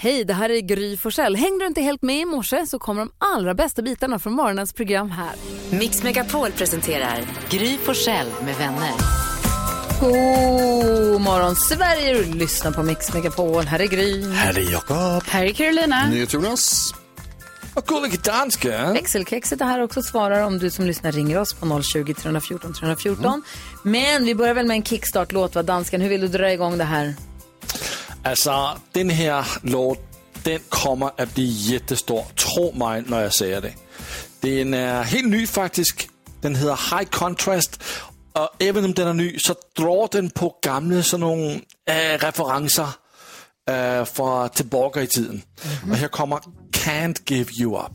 Hej, det här är Gry Forssell. Hängde du inte helt med i morse så kommer de allra bästa bitarna från morgonens program här. Mix Megapol presenterar Gry Forssell med vänner. God morgon Sverige, du lyssnar på Mix Megapol. Här är Gry. Här är Jakob. Här är Carolina. Jonas. Och gullige dansken. Växelkexet är här också och svarar om du som lyssnar ringer oss på 020 314 314. Men vi börjar väl med en kickstart-låt, va? Dansken, hur vill du dra igång det här? Alltså, den här låt, den kommer att bli jättestor. Tro mig när jag säger det. Den är helt ny faktiskt. Den heter High Contrast. Och även om den är ny så drar den på gamla sådana äh, referenser äh, från tillbaka i tiden. Och här kommer Can't Give You Up.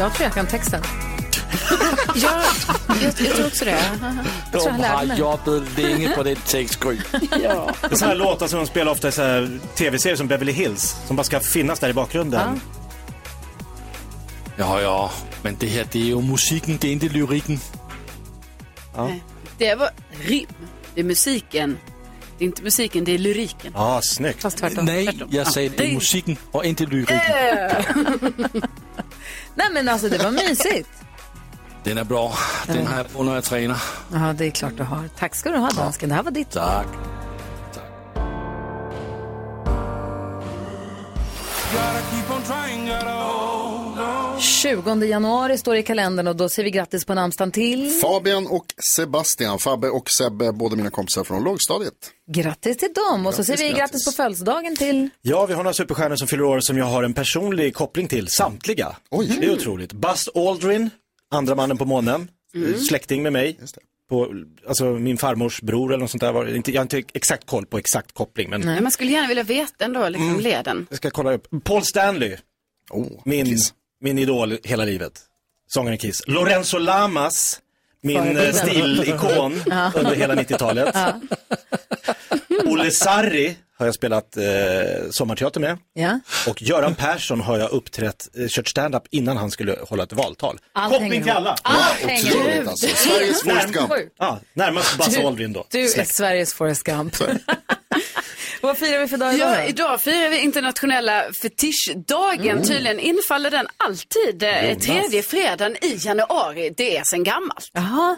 Jag tror jag kan texten. Ja, jag, jag tror också det. Jag tror jag De lärde har jobbat länge på den text, Gry. Det är sådana här låtar som de spelar ofta i tv-serier som Beverly Hills. Som bara ska finnas där i bakgrunden. Ja, ja, men det här det är ju musiken, det är inte lyriken. Det var rim. Det är musiken. Det är inte musiken, det är lyriken. Ja, snyggt. Fast tvärtom. Nej, tvärtom. jag Ja, säger det är det- musiken och inte lyriken. Nej men alltså det var mysigt. Den är bra. Den har jag på när jag tränar. Ja, det är klart du har. Tack ska du ha dansken. Det här var ditt. Tack. 20 januari står det i kalendern och då säger vi grattis på namnsdagen till. Fabian och Sebastian. Fabbe och Sebbe, båda mina kompisar från lågstadiet. Grattis till dem. Och så Grattis, säger vi grattis grattis. på födelsedagen till. Ja, vi har några superstjärnor som fyller år som jag har en personlig koppling till. Samtliga. Oj. Det är otroligt. Buzz Aldrin, andra mannen på månen. Släkting med mig. Just det. På, alltså min farmors bror eller något sånt där. Var, det inte, jag har inte exakt koll på exakt koppling. Men Men man skulle gärna vilja veta ändå, liksom leden. jag ska kolla upp. Paul Stanley, Oh, min, Kiss. Min idol hela livet. Sångaren Kiss. Lorenzo Lamas, min eh, stilikon under hela 90-talet. Olle Sarri har jag spelat eh, sommarteater med. Ja. Och Göran Persson har jag uppträtt, eh, kört stand-up innan han skulle hålla ett valtal. Allt Koppling hänger till alla! Allt hänger ihop. Otroligt alltså. Sveriges Forrest Gump. Ja, närmast Buzz Du- Aldrin då. Du är Släkt. Sveriges Forrest Gump. Vad firar vi för dag idag? Ja, idag firar vi internationella fetischdagen. Tydligen infaller den alltid eh, tredje fredagen i januari. Det är sedan gammalt. Jaha,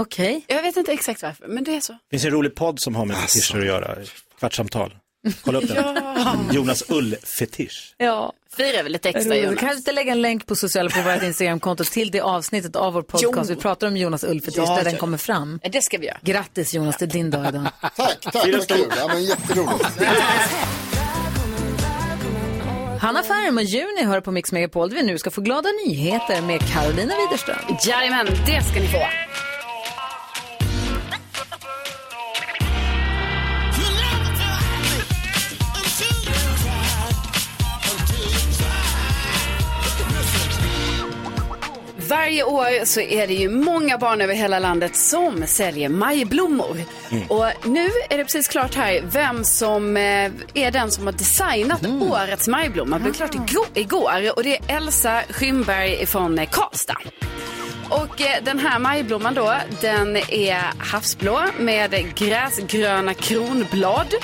okej. Jag vet inte exakt varför, men det är så. Det finns en rolig podd som har med fetischer att göra. Kvartsamtal. Kolla upp den. Jonas Ull-fetisch. Ja. Firar vi lite extra, Du Jonas. kan inte lägga en länk på sociala på vårt Instagramkonto till det avsnittet av vår podcast. Jo. Vi pratar om Jonas Ulfetisch Ja, där den kommer fram. Ja, Det ska vi göra. Grattis Jonas, det är din dag idag. Tack, tack, vad kul. Ja, men jätteroligt. Hanna Färm och Juni hör på Mix Megapol där vi nu ska få glada nyheter med Carolina Widerström. Jajamän, det ska ni få. Varje år så är det ju många barn över hela landet som säljer majblommor. Och nu är det precis klart här vem som eh, är den som har designat årets majblomma. Det blev klart igår, igår och det är Elsa Skymberg från eh, Karlstad. Och eh, den här majblomman då, den är havsblå med gräsgröna kronblad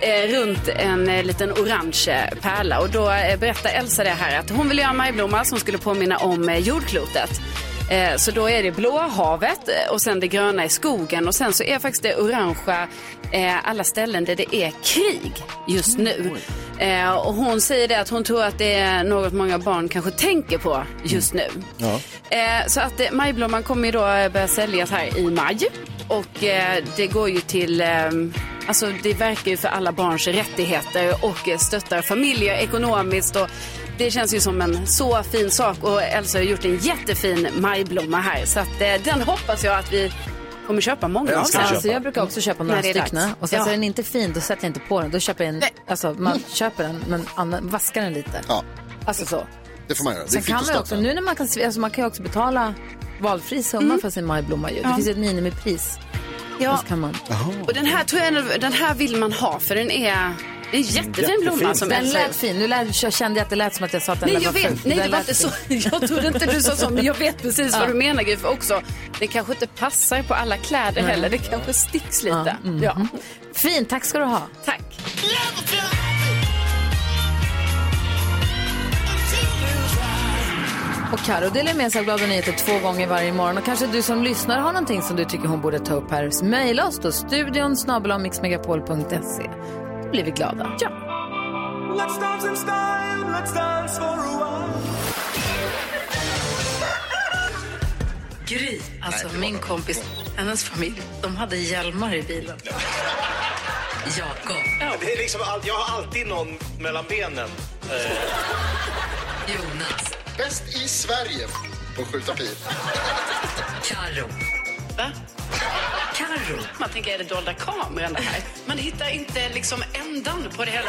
eh, runt en eh, liten orange pärla. Och då berättar Elsa det här att hon vill göra en majblomma som skulle påminna om jordklotet. Eh, Så då är det blåa havet eh, och sen det gröna i skogen och sen så är faktiskt det orangea eh, alla ställen där det är krig just nu. Eh, Och hon säger det att hon tror att det är något många barn kanske tänker på just nu. Eh, Så att eh, majblomman kommer ju då eh, börja säljas här i maj. Och det går ju till, alltså det verkar ju för alla barns rättigheter och stöttar familjer ekonomiskt. Och det känns ju som en så fin sak och Elsa har gjort en jättefin majblomma här. Så att eh, den hoppas jag att vi kommer köpa många Jag av. köpa. Alltså, jag brukar också köpa några stycken. Och sen Ja. så är den inte fin, då sätter jag inte på den. Då köper jag en, Nej. alltså man köper den men använder- vaskar den lite. Ja, Alltså så. det får man göra. Sen kan man också, nu när man kan, alltså man kan ju också betala valfri summa för sin majblomma ju. Det finns ett minimipris. Ja. Och man. Och den här, tror jag, den här vill man ha för den är, det är en jättefin blomma som Den lät fin. Nu lät, jag kände jag att det lät som att jag sa att den Nej, jag var vet. Nej, det var inte så. Jag trodde inte du sa så, men jag vet precis vad du menar, Gry. Också, det kanske inte passar på alla kläder heller. Det kanske sticks lite. Ja. Fint, tack ska du ha. Tack. Och Karo delar med sig av glada nyheter två gånger varje morgon. Och kanske du som lyssnar har någonting som du tycker hon borde ta upp här. Mejla oss då, studion snabel blir vi glada. Ja. Gry, alltså min kompis, hennes familj, de hade hjälmar i bilen. Jakob, Det är liksom, all- jag har alltid någon mellan benen. Jonas, Bäst i Sverige på att skjuta pil. Karo. Va? Karo. Man tänker, är det dolda kameran det här? Man hittar inte liksom ändan på det hela.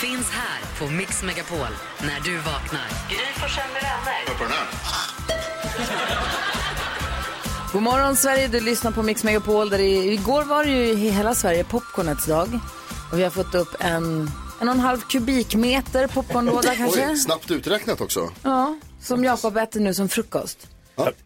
Finns här på Mix Megapol när du vaknar. Gry Forssell med vänner. På den här. God morgon Sverige, du lyssnar på Mix Megapol. Där det, igår var det ju i hela Sverige popcornets dag. Och vi har fått upp en, en och en halv kubikmeter popcornlåda kanske. Oj, snabbt uträknat också. Ja, som Jakob äter nu som frukost.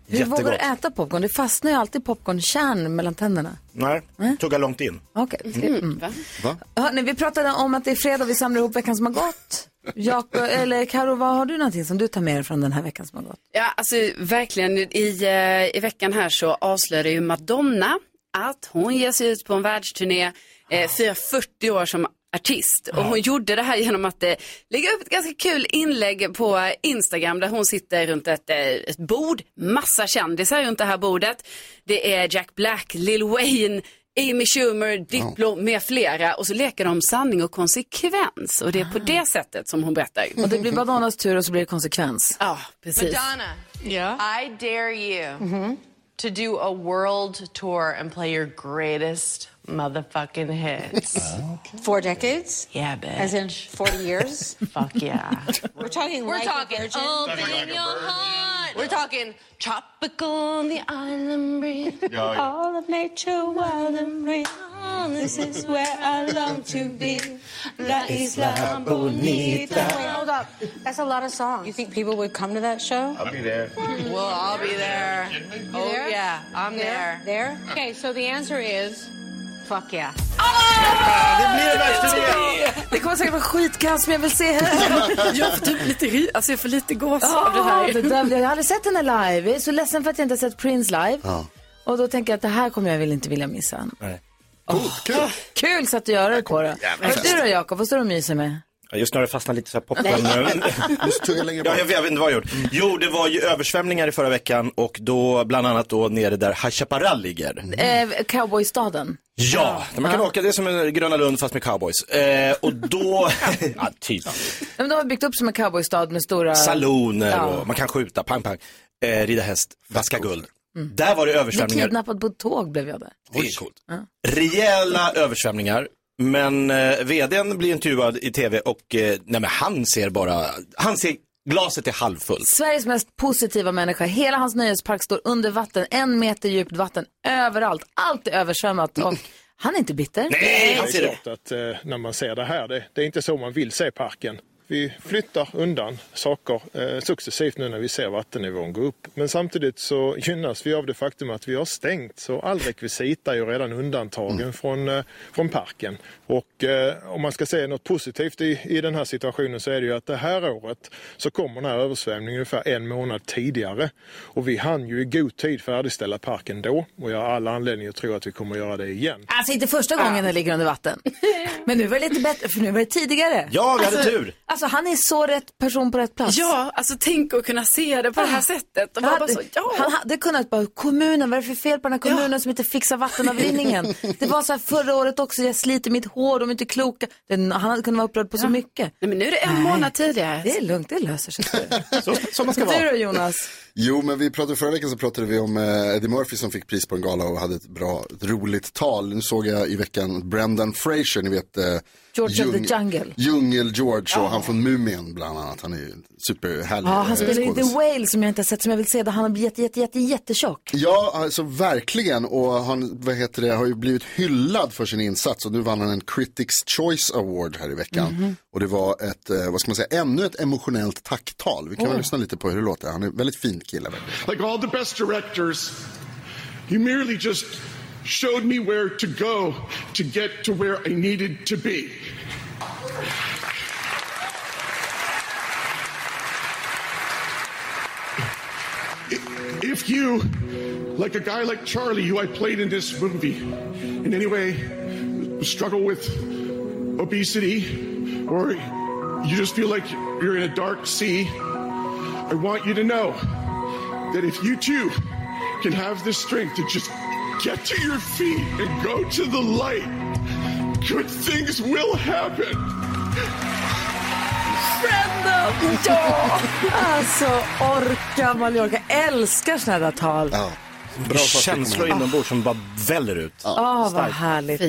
Hur vågar du äta popcorn? Det fastnar ju alltid popcornkärn mellan tänderna. Nej, tugga långt in. Okej. Mm. Va? Hörrni, vi pratade om att det är fredag och vi samlar ihop veckan som har gått. Jakob, eller Karo, vad har du någonting som du tar med dig från den här veckan som har gått? Ja, alltså verkligen. I, eh, I veckan här så avslöjade ju Madonna att hon ger sig ut på en världsturné, eh, firar 40 år som artist. Och hon gjorde det här genom att eh, lägga upp ett ganska kul inlägg på Instagram där hon sitter runt ett, eh, ett bord, massa kändisar runt det här bordet. Det är Jack Black, Lil Wayne, Amy Schumer, Diplo med flera och så leker de sanning och konsekvens och det är på det sättet som hon berättar. Och det blir Madonnas tur och så blir det konsekvens. Ja, precis. Madonna. Yeah. I dare you to do a world tour and play your greatest motherfucking hits. Four decades? yeah, bitch. As in 40 years? Fuck yeah. We're talking We're like talking virgin? open your heart. We're talking tropical on the island breeze. All of nature wild and free. This is where I long to be. La Isla Bonita. Wait, hold up. That's a lot of songs. You think people would come to that show? I'll be there. Well, I'll be there. Oh there? yeah, I'm there. There? Okay, so the answer is fuck yeah. Det blir en världsturné! Det kommer säkert vara skitkass men jag vill se henne. Jag får typ lite, ry- alltså jag får lite gås av det här. det där, jag har aldrig sett henne live. Jag är så ledsen för att jag inte har sett Prince live. Och då tänker jag att det här kommer jag väl inte vilja missa. Nej. Coolt, kul. Kul sätt att göra det på det. Och du då Jakob, vad står du och myser med? Ja, Just nu har det fastnat lite så här popcorn. Ja, jag, vet, jag vet inte vad jag gjort. Jo, det var ju översvämningar i förra veckan och då bland annat då nere där High Chaparral ligger. Eh, cowboystaden. Ja, där man kan åka, det är som en Gröna Lund fast med cowboys. Eh, och då, ja, typ, Men de har byggt upp som en cowboystad med stora... saloner Ja. och man kan skjuta, pang pang, eh, rida häst, vaska guld. Där var det översvämningar. kidnappad på ett tåg blev jag där. Det är coolt. Rejäla översvämningar. Men eh, vdn blir intervjuad i tv och eh, nej, men han ser bara, han ser glaset är halvfullt. Sveriges mest positiva människa. Hela hans nöjespark står under vatten, en meter djupt vatten överallt. Allt är översvämmat och han är inte bitter. Nej, han ser det. klart att eh, när man ser det här, det, det är inte så man vill se parken. Vi flyttar undan saker eh, successivt nu när vi ser vattennivån gå upp. Men samtidigt så gynnas vi av det faktum att vi har stängt så all rekvisita är ju redan undantagen från, eh, från parken. Och eh, om man ska säga något positivt i, i den här situationen så är det ju att det här året så kommer den här översvämningen ungefär en månad tidigare. Och vi hann ju i god tid färdigställa parken då och jag har alla anledningar att tro att vi kommer att göra det igen. Alltså inte första gången den ligger under vatten. Men nu var det lite bättre, för nu var det tidigare. Ja, vi hade Alltså- tur. Alltså han är så rätt person på rätt plats. Ja, alltså tänk att kunna se det på det här sättet. Och bara, bara så, ja. Han hade kunnat bara, kommunen, vad är det för fel på den här kommunen som inte fixar vattenavrinningen? det var så här förra året också, jag sliter mitt hår, de är inte kloka. Den, han hade kunnat vara upprörd på så mycket. Nej, men nu är det en månad tidigare. Det är lugnt, det löser sig. Så, som man ska Du vara. då Jonas? Jo, men vi pratade förra veckan så pratade vi om eh, Eddie Murphy som fick pris på en gala och hade ett bra, ett roligt tal. Nu såg jag i veckan Brendan Fraser, ni vet. Eh, George of the Jungle. Djungel-George och han från Mumien bland annat. Han är ju superhärlig Ja, han eh, spelar i The. Whale som jag inte har sett, som jag vill se, där han blivit jätte, jätte, jätte, jättetjock. Ja, alltså verkligen. Och han vad heter det, har ju blivit hyllad för sin insats. Och nu vann han en Critics Choice Award här i veckan. Mhm. Och det var ett, eh, vad ska man säga, ännu ett emotionellt tacktal. Vi kan väl Åh. lyssna lite på hur det låter. Han är väldigt fin Like all the best directors, you merely just showed me where to go to get to where I needed to be. If you, like a guy like Charlie, who I played in this movie, in any way struggle with obesity, or you just feel like you're in a dark sea, I want you to know that if you too can have the strength to just get to your feet and go to the light, good things will happen. Brandon! Ja! Alltså, orka Mallorca. Älskar sådana där tal. Ja. Känslor inombords som bara väller ut. Ja, vad Starkt. härligt.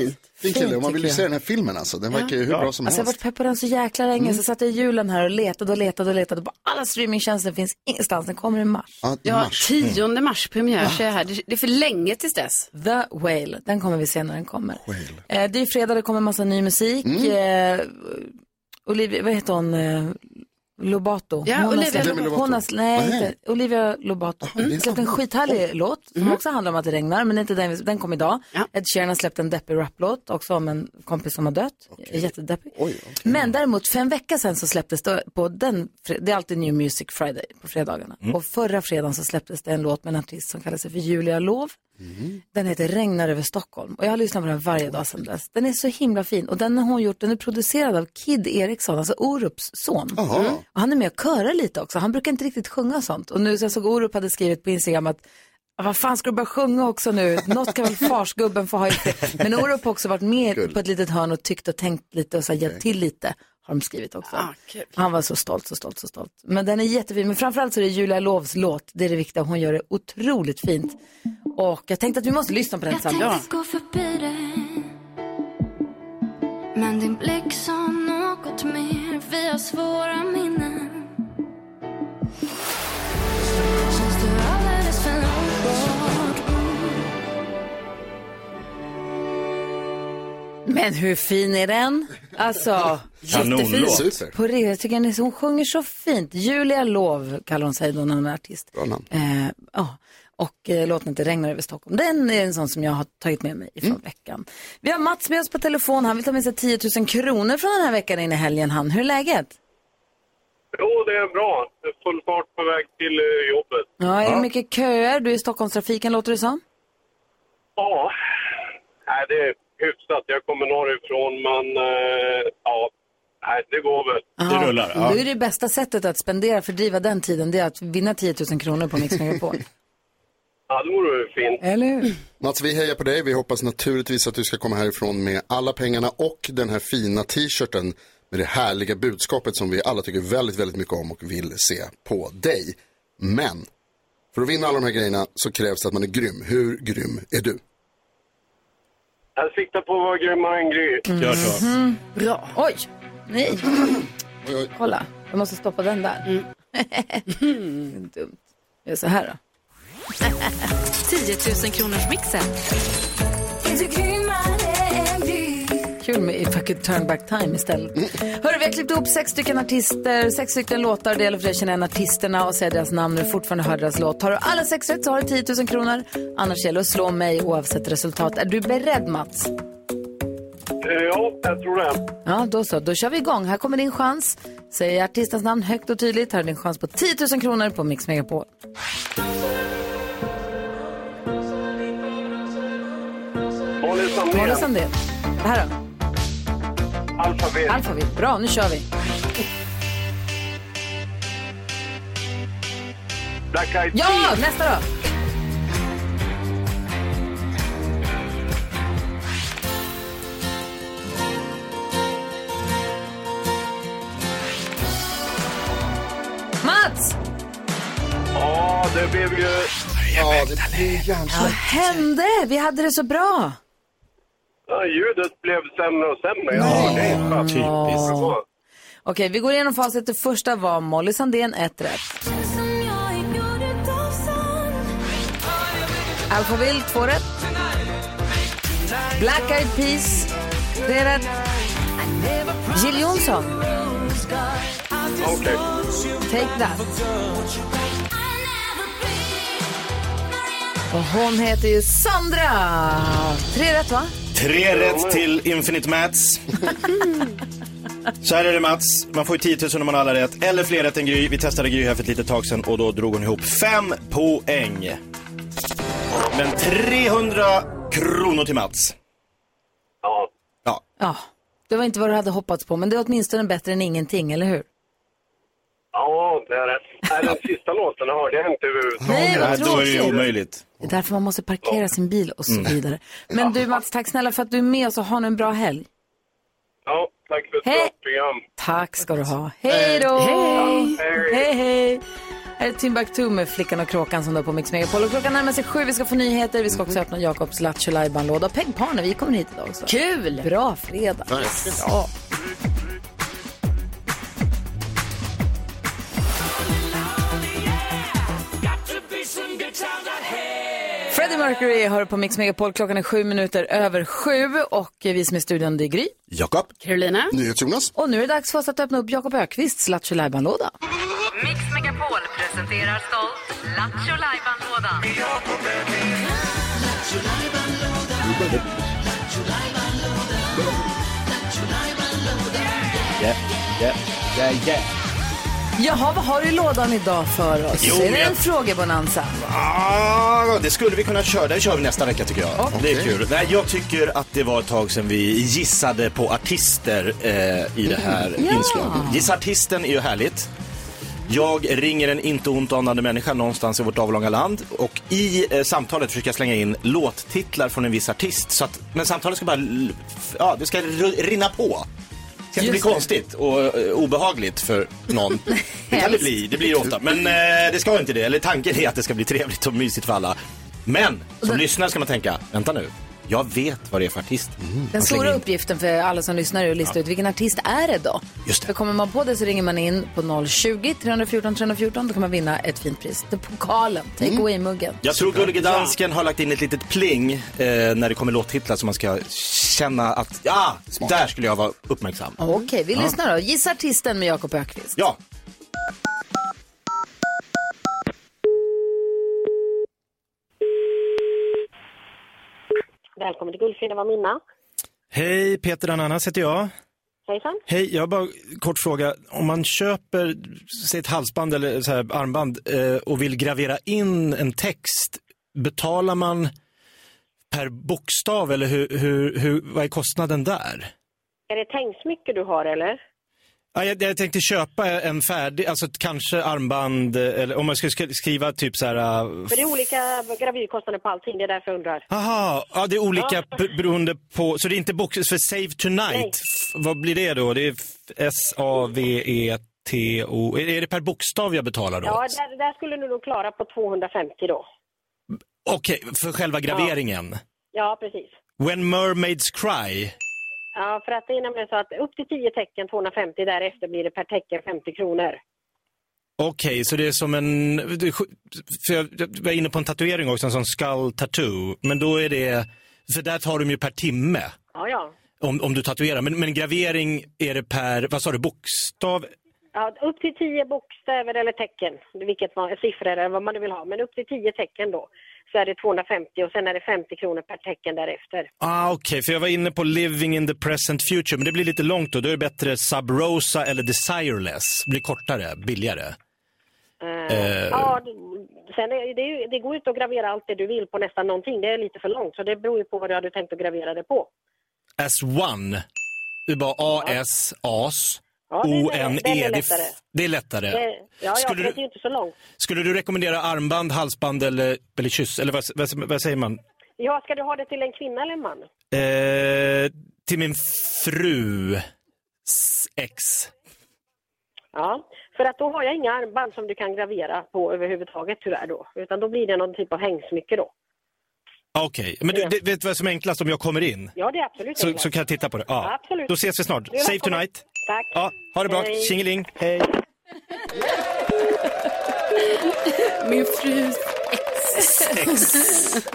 Fin kille, och man Fint, vill ju se den här filmen alltså. Den verkar ju hur bra som Alltså jag har helst. varit pepp på den så jäkla länge. Så satt jag i julen här och letade och letade och letade på alla streamingtjänster. finns ingenstans. Den kommer i mars. Ja, 10 mars premiär så är jag här. Det är för länge tills dess. The Whale. Den kommer vi se när den kommer. Eh, det är fredag, det kommer massa ny musik. Mm. Eh, Olivia, vad heter hon? Lobato. Ja, hon har Olivia släppt- Lobato. Hon har, nej, inte. Olivia Lobato. Har släppt en skithärlig låt som Mm. också handlar om att det regnar, men inte den, den kom idag. Ed Sheeran har släppt en deppig raplåt också om en kompis som har dött. Jättedeppig. Men däremot för en vecka sedan så släpptes det på den, det är alltid New Music Friday på fredagarna. Mm. Och förra fredagen så släpptes det en låt med en artist som kallar sig för Julia Lov. Den heter Regnar över Stockholm och jag har lyssnat på den varje dag sedan dess. Den är så himla fin och den har hon gjort, den är producerad av Kid Eriksson, alltså Orups son. Mm. Och han är med och körar lite också, han brukar inte riktigt sjunga sånt. Och nu så jag såg Orup hade skrivit på Instagram att "Ah, vad fan ska du börja sjunga också nu? Något kan väl farsgubben få ha i fred." Men Orup har också varit med på ett litet hörn och tyckt och tänkt lite och så här, hjälpt till lite. Har de skrivit också. Han var så stolt, så stolt, så stolt. Men den är jättefin. Men framförallt så är det Julia Lovs låt. Det är det viktiga. Hon gör det otroligt fint. Och jag tänkte att vi måste lyssna på den Jag tillsammans. tänkte gå förbi dig Men din blick sa något mer Vi har svåra minnen Känns du alldeles för långt bort Men hur fin är den? Alltså, Kanonlåt. jättefin. Super. På det, jag tycker är hon sjunger så fint. Julia Lov kallar hon sig då när hon är artist. Bra namn. Eh, ja. Och eh, låten inte regnar över Stockholm. Den är en sån som jag har tagit med mig ifrån veckan. Vi har Mats med oss på telefon. Han vill ta med sig 10 000 kronor från den här veckan in i helgen. Han, hur är läget? Jo, det är bra. Det är full fart på väg till eh, jobbet. Ja, är det mycket köer? Du är i Stockholmstrafiken låter det som. Ja, nej, det är hyfsat. Jag kommer norrifrån, men eh, ja, nej, det går väl. Ja, Då är det bästa sättet att spendera, fördriva den tiden, det är att vinna 10 000 kronor på Mix Megapol. Ja, det vore fint. Eller hur? Mats, vi hejar på dig. Vi hoppas naturligtvis att du ska komma härifrån med alla pengarna och den här fina t-shirten med det härliga budskapet som vi alla tycker väldigt, väldigt mycket om och vill se på dig. Men för att vinna alla de här grejerna så krävs det att man är grym. Hur grym är du? Jag siktar på att vara grymmare än Gry. Gör så. Mhm. Bra. Oj, nej. Kolla, jag måste stoppa den där. Dumt. Jag gör så här då. 10 000 kronors mixen. Kul med, could turn back time istället. Hörru, vi har klippt ihop sex stycken artister, sex stycken låtar. Det gäller för dig att känna igen artisterna och säga deras namn när du fortfarande hör deras låt. Tar du alla sex rätt så har du 10 000 kronor. Annars gäller det att slå mig oavsett resultat. Är du beredd Mats? Eh, Ja, jag tror det. Ja, då så. Då kör vi igång. Här kommer din chans. Säg artistens namn högt och tydligt. Här är din chans på 10 000 kronor på Mix Megapol. Molly Sandén. Sandén. Det här då? Alphabet. Alphaville. Bra, nu kör vi. Black Eyed Ja, Peas. nästa då. Mats! Ja, det blev ju... Ja, det blir Vad hände? Vi hade det så bra. Ja, ljudet blev sämre och sämre. Ja, det är fan Typiskt. Okej, vi går igenom facit. Det första var Molly Sandén, ett rätt. Alphaville, två rätt. Black Eyed Peas, tre rätt. Jill Johnson, Okej. Take That. Och hon heter ju Sandra. Tre rätt, va? Tre rätt till Infinite Mats. Så här är det Mats, man får ju 10 000 om man har alla rätt. Eller fler rätt än Gry. Vi testade Gry här för ett litet tag sedan och då drog hon ihop fem poäng. Men 300 kronor till Mats. Ja. Ja. Ja, det var inte vad du hade hoppats på, men det är åtminstone bättre än ingenting, eller hur? Ja, det är rätt. Nej, den sista låten hörde jag inte överhuvudtaget. Nej, då är det ju tråkigt. omöjligt. Det är därför man måste parkera sin bil och så Mm. vidare. Men du Mats, tack snälla för att du är med oss och ha nu en bra helg. Ja, tack för ett Hej. bra program. Tack ska du ha. Hej då! Hej. Hej, hej! Här är Timbuktu med Flickan och Kråkan som då på Mix Megapol. Och klockan närmar sig sju, vi ska få nyheter. Vi ska också öppna Jakobs Lattjo låda Och Peg Parner, vi kommer hit idag också. Kul! Bra fredag. Ja. Freddie Mercury hör på Mix Megapol. Klockan är sju minuter över sju och vi som är i studion det är Gry. Jakob. Carolina. NyhetsJonas. Och nu är det dags för oss att öppna upp Jakob Ökvists Lattjo låda Mix Megapol presenterar stolt Lattjo Lajban-lådan. Yeah, yeah, yeah, yeah. Jaha, vad har du i lådan idag för oss? Jo, är det men- en frågebonanza? Ah, det skulle vi kunna köra. Det kör vi nästa vecka tycker jag. Det är kul. Nej, jag tycker att det var ett tag sedan vi gissade på artister eh, i det här Ja. inslaget. Gissa artisten är ju härligt. Jag ringer en inte ont anande människa någonstans i vårt avlånga land och i eh, samtalet försöker jag slänga in låttitlar från en viss artist. Så att, men samtalet ska bara, l- f- ja, det ska r- rinna på. Det ska inte bli Just det. konstigt och eh, obehagligt för någon. Det kan det bli, det blir ofta. Men eh, det ska inte det. Eller tanken är att det ska bli trevligt och mysigt för alla. Men som lyssnare ska man tänka, vänta nu, jag vet vad det är för artist. Den Man slänger stora in. uppgiften för alla som lyssnar är att lista ut vilken artist är det då? Just det. För kommer man på det så ringer man in på 020-314 314. Då kan man vinna ett fint pris. Det är pokalen, take away-muggen. Jag tror Gullige Dansken har lagt in ett litet pling eh, när det kommer låttitlar så man ska känna att, ja, där skulle jag vara uppmärksam. Okej, vi Ja. lyssnar då. Gissa artisten med Jakob Ökvist. Ja. Välkommen till Guldfrid, det var Minna. Hej, Peter Ananas heter jag. Hejsan. Hej, jag har bara en kort fråga. Om man köper säg ett halsband eller så här armband eh, och vill gravera in en text, betalar man per bokstav eller hur, hur, hur, vad är kostnaden där? Är det tänksmycke du har eller? Ja, jag, jag tänkte köpa en färdig, alltså kanske armband, eller om man skulle sk- skriva typ så här... eh, För det är olika gravyrkostnader på allting, det är därför jag undrar. Aha, ja det är olika Ja. beroende på, så det är inte box, för Save Tonight, Nej. vad blir det då? Det är S-A-V-E-T-O, är är det per bokstav jag betalar då? Ja, där, där skulle du nog klara på 250 då. Okej, för själva graveringen. Ja, precis. When Mermaids Cry. Ja, för att det är nämligen så att upp till 10 tecken 250, därefter blir det per tecken 50 kronor. Okej, så det är som en... För jag jag var inne på en tatuering också, en sån skull tattoo. Men då är det... För där tar de ju per timme. Ja, ja. om, om du tatuerar. Men, men gravering är det per, vad sa du, bokstav? Ja, upp till tio bokstäver eller tecken, vilket var, siffror eller vad man nu vill ha. Men upp till tio tecken då, så är det 250 och sen är det 50 kronor per tecken därefter. Ah, Okej, för jag var inne på living in the present future, men det blir lite långt då. Då är det bättre Sub Rosa eller Desireless. Blir kortare, billigare. Eh, Eh. Ja, sen är det, det går ju inte att gravera allt det du vill på nästan någonting. Det är lite för långt, så det beror ju på vad du hade tänkt att gravera det på. As one. Det är bara A-S, AS, Ja, O-N-E. Det f- det är lättare. Det, ja, ja, Skulle det är inte så långt. Skulle du rekommendera armband, halsband eller, eller kyss? Eller vad, vad, vad säger man? Ja, ska du ha det till en kvinna eller en man? Eh, till min fru ex. Ja, för att då har jag inga armband som du kan gravera på överhuvudtaget tyvärr då. Utan då blir det någon typ av hängsmycke då. Okej, men du, det, vet du vad som är enklast om jag kommer in? Ja, det är absolut Så, enklast. så kan jag titta på det? Ja. Absolut. Då ses vi snart. Välkommen. tonight. Tack. Ja, ha det bra. Hej. Tjingeling. Hej. Min frus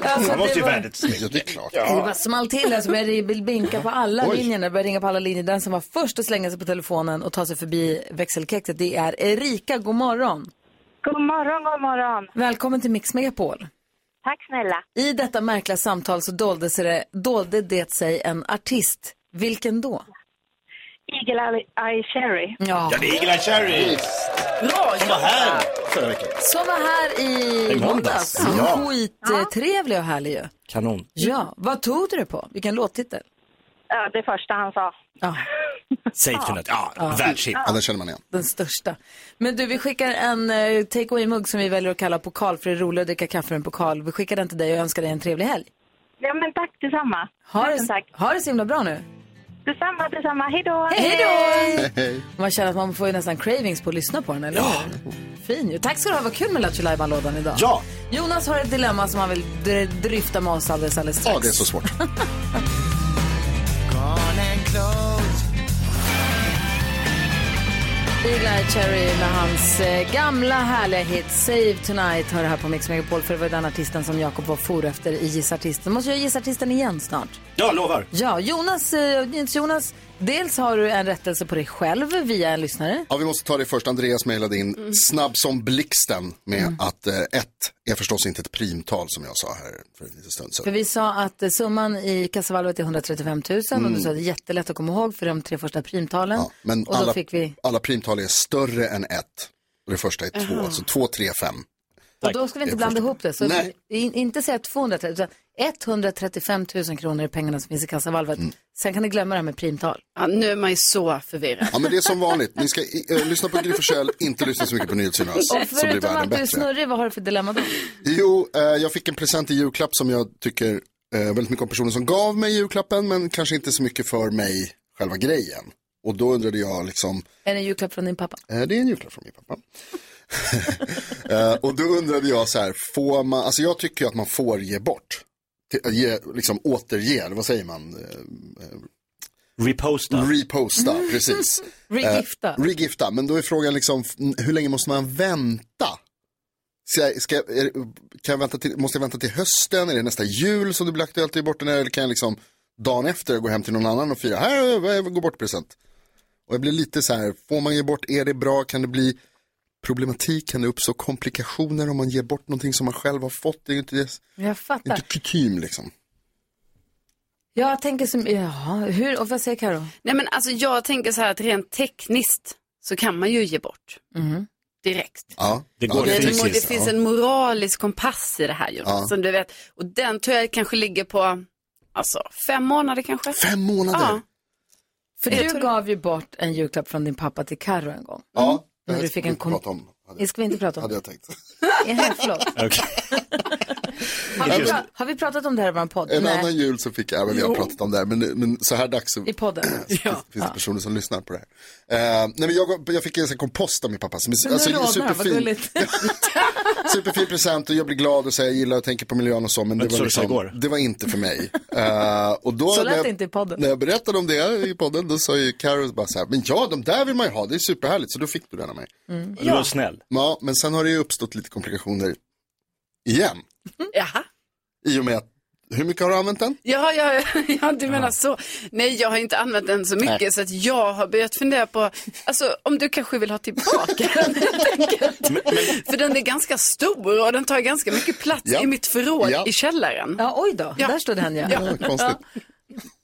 Alltså, Man måste det ju var- värdet Ja, det är klart. Det bara small till där så började det blinka på alla Oj. linjerna. Började ringa på alla linjer. Den som var först att slänga sig på telefonen och ta sig förbi växelkexet, det är Erika. God morgon. God morgon, god morgon. Välkommen till Mix Megapol. Tack snälla. I detta märkliga samtal så dolde, sig det, dolde det sig en artist. Vilken då? Eagle Eye Cherry. Ja. Ja, det är Eagle Eye Cherry. Bra Som var här förra veckan. Som var här i I måndags. måndags. Ja. Skittrevlig och härlig ju. Kanon. Ja, vad tog du det på? Vilken låttitel? Ja, det första han sa. Ja, Save tonight. Ja, världshit. Ja, den känner man igen. den största. Men du, vi skickar en uh, take away-mugg som vi väljer att kalla pokal, för det är roligt att dricka kaffe ur en pokal. Vi skickar den till dig och önskar dig en trevlig helg. Ja, men tack detsamma. Ha Tusen det, tack. ha det så himla bra nu. Detsamma, detsamma. Hej då. Hej då! Hej. Man känner att man får ju nästan cravings på att lyssna på den, eller hur? Fin ju. Tack ska du ha, vad kul med Lattjo lådan idag. Ja. Jonas har ett dilemma som han vill dr- dryfta med oss alldeles, alldeles strax. Ja, det är så svårt. Eagle Cherry med hans eh, gamla härliga hit Save Tonight hör det här på Mix Megapol för det var den artisten som Jakob var for efter i Gissartisten. Måste jag gissa artisten igen snart? Ja, lovar. Ja, Jonas, eh, Jonas, dels har du en rättelse på dig själv via en lyssnare. Ja, vi måste ta det först. Andreas mejlade in snabb som blixten med att eh, ett är förstås inte ett primtal som jag sa här för en liten stund För sedan. vi sa att eh, summan i kassavalvet är 135 000 och du sa att det är jättelätt att komma ihåg för de tre första primtalen. Ja, men och alla, fick vi, alla primtal är större än ett. Och det första är två, så två, tre, fem. och då ska vi inte blanda första. ihop det. Så Nej. in, inte säga 230 utan 135 000 kronor är pengarna som finns i kassavalvet. Mm. Sen kan ni glömma det här med primtal. Ja, nu är man ju så förvirrad. Ja, men det är som vanligt. Ni ska eh, lyssna på Gry Forssell, inte lyssna så mycket på NyhetsJonas. Och Så blir förutom att du är snurrig, vad har du för dilemma då? Jo, eh, jag fick en present i julklapp som jag tycker eh, väldigt mycket om personen som gav mig julklappen, men kanske inte så mycket för mig, själva grejen. Och då undrade jag liksom, Är det en julklapp från din pappa? eh, det är en julklapp från min pappa. eh, och då undrade jag så här, får man, alltså jag tycker ju att man får ge bort. Ge, liksom återge, vad säger man? Eh, Reposta. Reposta, precis. Regifta. Eh, regifta, men då är frågan liksom, hur länge måste man vänta? Ska jag, ska jag, är, kan jag vänta till, måste jag vänta till hösten? Är det nästa jul som det blir aktuellt att ge bort den här? Eller kan jag liksom dagen efter gå hem till någon annan och fira, här, jag gå bort present. Och jag blir lite så här, får man ge bort, är det bra, kan det bli problematik, kan det uppstå komplikationer om man ger bort någonting som man själv har fått? Det är ju inte, det Jag är fattar. inte kutym liksom. Jag tänker som, jaha, hur, och vad säger Karo? Nej men alltså jag tänker så här att rent tekniskt så kan man ju ge bort. Mhm. Direkt. Ja, Det går ja, Det, det, det finns ja. en moralisk kompass i det här ju. Ja. Som du vet. Och den tror jag kanske ligger på alltså, fem månader kanske. Fem månader? Ja. För Jag du gav ju bort en julklapp från din pappa till Karo en gång. Ja, När du fick en kom- prata om. Det ska vi inte prata om. hade jag tänkt. Nej, förlåt. Okej. Har vi, pra- har vi pratat om det här i vår podd? En Nej. annan jul så fick jag, även har pratat om det här, men, men så här dags så I podden? finns det personer som lyssnar på det här. Eh, nej, men jag, jag fick en kompost av min pappa. Som, är- alltså, rodnar superfin, superfin present och jag blir glad och säger jag gillar och tänker på miljön och så, men det var, liksom, det var inte för mig. Eh, och då, Så när lät jag, det inte i podden. när jag berättade om det i podden, då sa ju Carro bara så här, men ja, de där vill man ju ha, det är superhärligt, så då fick du den av mig. Du var snäll. Ja, men sen har det ju uppstått lite komplikationer igen. Jaha. I och med att Hur mycket har du använt den? Ja, ja, ja, du menar så. Nej, jag har inte använt den så mycket Nej. så att jag har börjat fundera på, alltså om du kanske vill ha tillbaka den helt enkelt. För den är ganska stor och den tar ganska mycket plats Ja. i mitt förråd Ja. i källaren. Ja, oj då, där står den ja. ja.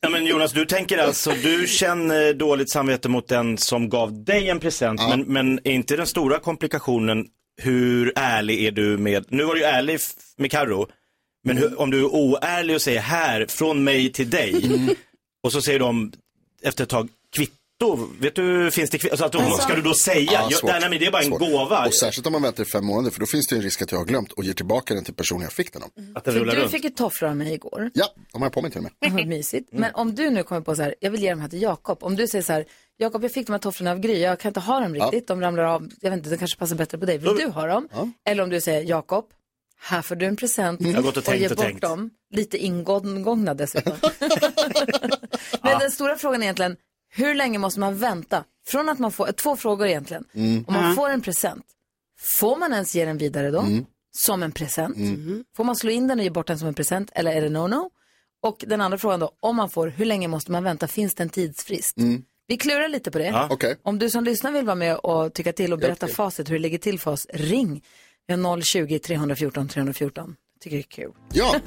Ja, men Jonas, du tänker alltså, du känner dåligt samvete mot den som gav dig en present, men, men är inte den stora komplikationen hur ärlig är du med, nu var du ju ärlig med Karo, men hur, om du är oärlig och säger här, från mig till dig, och så säger de efter ett tag kvitto, vet du, finns det kvitto? Alltså, att då, ska du då säga, ja, svårt. nej, men det är bara en Svårt. gåva. Och särskilt om man väntar i fem månader, för då finns det en risk att jag har glömt och ger tillbaka den till personen jag fick den av. Att För du fick ju tofflor av mig igår. Ja, de har jag på mig till och med. Vad mysigt. Men om du nu kommer på så här, jag vill ge de här till Jakob. Om du säger så här, Jakob jag fick de här tofflorna av Gry, jag kan inte ha dem Ja. riktigt, de ramlar av, jag vet inte, de kanske passar bättre på dig. Vill du ha dem? Eller om du säger, Jakob, här får du en present Jag har gått och tänkt ge och bort tänkt. dem. Lite ingångna dessutom. Men den stora frågan är egentligen, hur länge måste man vänta? Från att man får, två frågor egentligen. Mm. Om man Ja. får en present, får man ens ge den vidare då? Mm. Som en present? Mm. Får man slå in den och ge bort den som en present eller är det no-no? Och den andra frågan då, om man får, hur länge måste man vänta? Finns det en tidsfrist? Mm. Vi klurar lite på det. Ja. Okej. Om du som lyssnar vill vara med och tycka till och berätta till. facit hur det ligger till för oss, ring. Vi har 020-314 314. Tycker det är kul. Ja.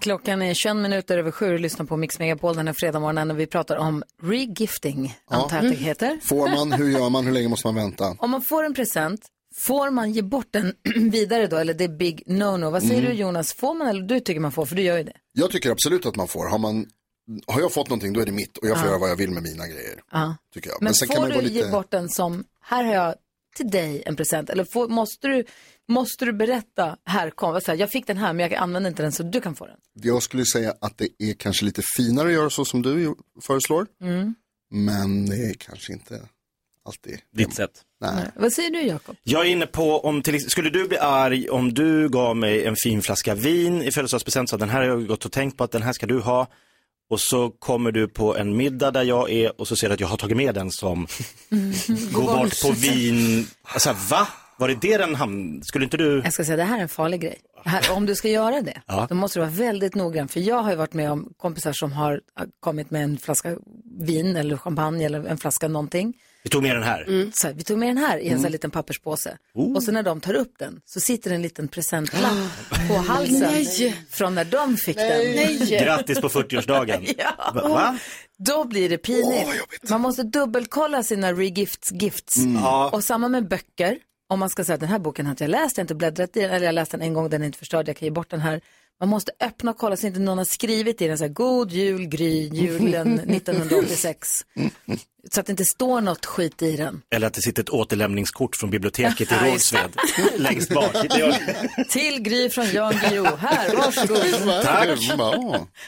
Klockan är 21 minuter över sju och lyssnar på Mix Megapol den här fredagsmorgonen och vi pratar om regifting, antar jag att det heter. Får man, hur gör man, hur länge måste man vänta? Om man får en present, får man ge bort den vidare då? Eller det är big no-no. Vad säger Mm. du Jonas? Får man eller du tycker man får? För du gör ju det. Jag tycker absolut att man får. Har, man, har jag fått någonting då är det mitt och jag får Ja. göra vad jag vill med mina grejer. Ja. Tycker jag. Men, sen får kan man du gå ge lite... bort den som, här har jag till dig en present. Eller får, måste, du, måste du berätta, här kom, jag fick den här men jag använder inte den så du kan få den. Jag skulle säga att det är kanske lite finare att göra så som du föreslår. Mm. Men det är kanske inte alltid. Ditt sätt. Nej. Vad säger du Jakob? Jag är inne på om till, skulle du bli arg om du gav mig en fin flaska vin i födelsedagspresent, så den här har jag gått och tänkt på att den här ska du ha. Och så kommer du på en middag där jag är och så ser du att jag har tagit med den som går bort på vin. Alltså va? Var det det den hamnade? Skulle inte du? Jag ska säga, det här är en farlig grej. Här, om du ska göra det, Ja. då måste du vara väldigt noggrann. För jag har ju varit med om kompisar som har kommit med en flaska vin eller champagne eller en flaska någonting. Vi tog med den här. Så här, vi tog med den här i en sån här Mm. liten papperspåse. Oh. Och så när de tar upp den så sitter en liten presentlapp på halsen Nej. från när de fick Nej. den. Grattis på 40-årsdagen. Ja. Då blir det pinigt. man måste dubbelkolla sina regifts gifts. Mm. Ja. Och samma med böcker. Om man ska säga att den här boken har inte jag läst, jag har inte bläddrat i den, eller jag har läst den en gång, den är inte förstörd, jag kan ge bort den här. Man måste öppna och kolla så inte någon har skrivit i den så här, God jul Gry, julen 1986. Så att det inte står något skit i den. Eller att det sitter ett återlämningskort från biblioteket i. Rågsved längst bak. Till Gry från Jan Guillou. Här, varsågod. Tack.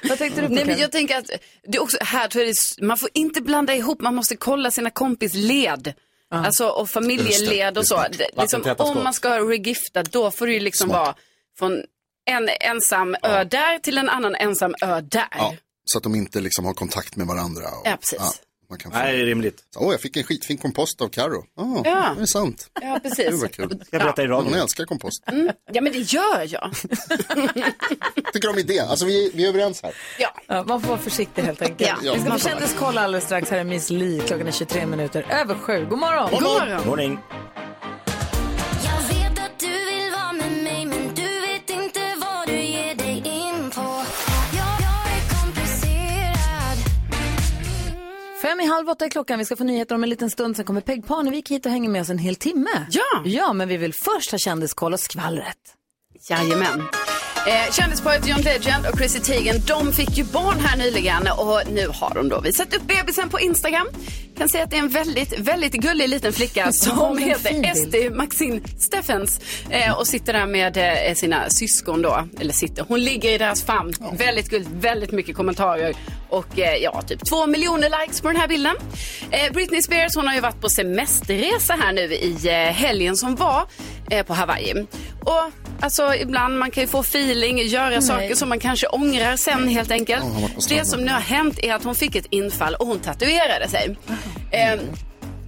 Vad tänkte du på Nej, men jag tänker att det är också, här tror jag det är, man får inte blanda ihop, man måste kolla sina kompis led. Alltså och familjeled och så. Just det. Det- Liksom, om man ska regifta, då får det ju liksom Smart. vara från en ensam ö där till en annan ensam ö där. Ja, så att de inte liksom har kontakt med varandra. Och, Ja, precis. Man kan få... Nej, det är rimligt. Åh, jag fick en skitfin kompost av Karo. Oh, Ja. Det är sant. Ja, Det precis. var kul. jag berätta i radion? Hon älskar kompost. Mm. Ja, men det gör jag. Tycker om idén. Alltså vi, vi är överens här. Ja, man får vara försiktig helt enkelt. Ja. Vi ska Ja. få kändiskolla alldeles strax. Här är Miss Li. Klockan är 23 minuter över sju. God morgon! God morgon. Morning. Jag Fem i halv åtta är klockan. Vi ska få nyheter om en liten stund. Sen kommer Peg Parnevik hit och hänger med oss en hel timme. Ja! Ja, men vi vill först ha kändiskoll och skvallret. Jajamän. Eh, kändisparet John Legend och Chrissy Teigen, de fick ju barn här nyligen och nu har de då visat upp bebisen på Instagram. Kan säga att det är en väldigt, väldigt gullig liten flicka Ja, som heter. Esti Maxine Steffens eh, och sitter där med eh, sina syskon då. Eller sitter, hon ligger i deras famn. Väldigt gulligt, väldigt mycket kommentarer och eh, ja, typ två miljoner likes på den här bilden. Eh, Britney Spears, hon har ju varit på semesterresa här nu i eh, helgen som var eh, på Hawaii. Och Alltså ibland man kan ju få feeling, göra Nej. saker som man kanske ångrar sen helt enkelt. Ja, det som nu har hänt är att hon fick ett infall och hon tatuerade sig. Eh,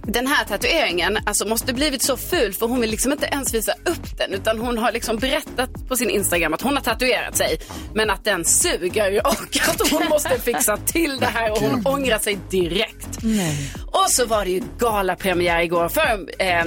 den här tatueringen alltså, måste blivit så ful för hon vill liksom inte ens visa upp den utan hon har liksom berättat på sin Instagram att hon har tatuerat sig men att den suger och att hon måste fixa till det här och hon ångrar sig direkt. Och så var det ju galapremiär igår för eh,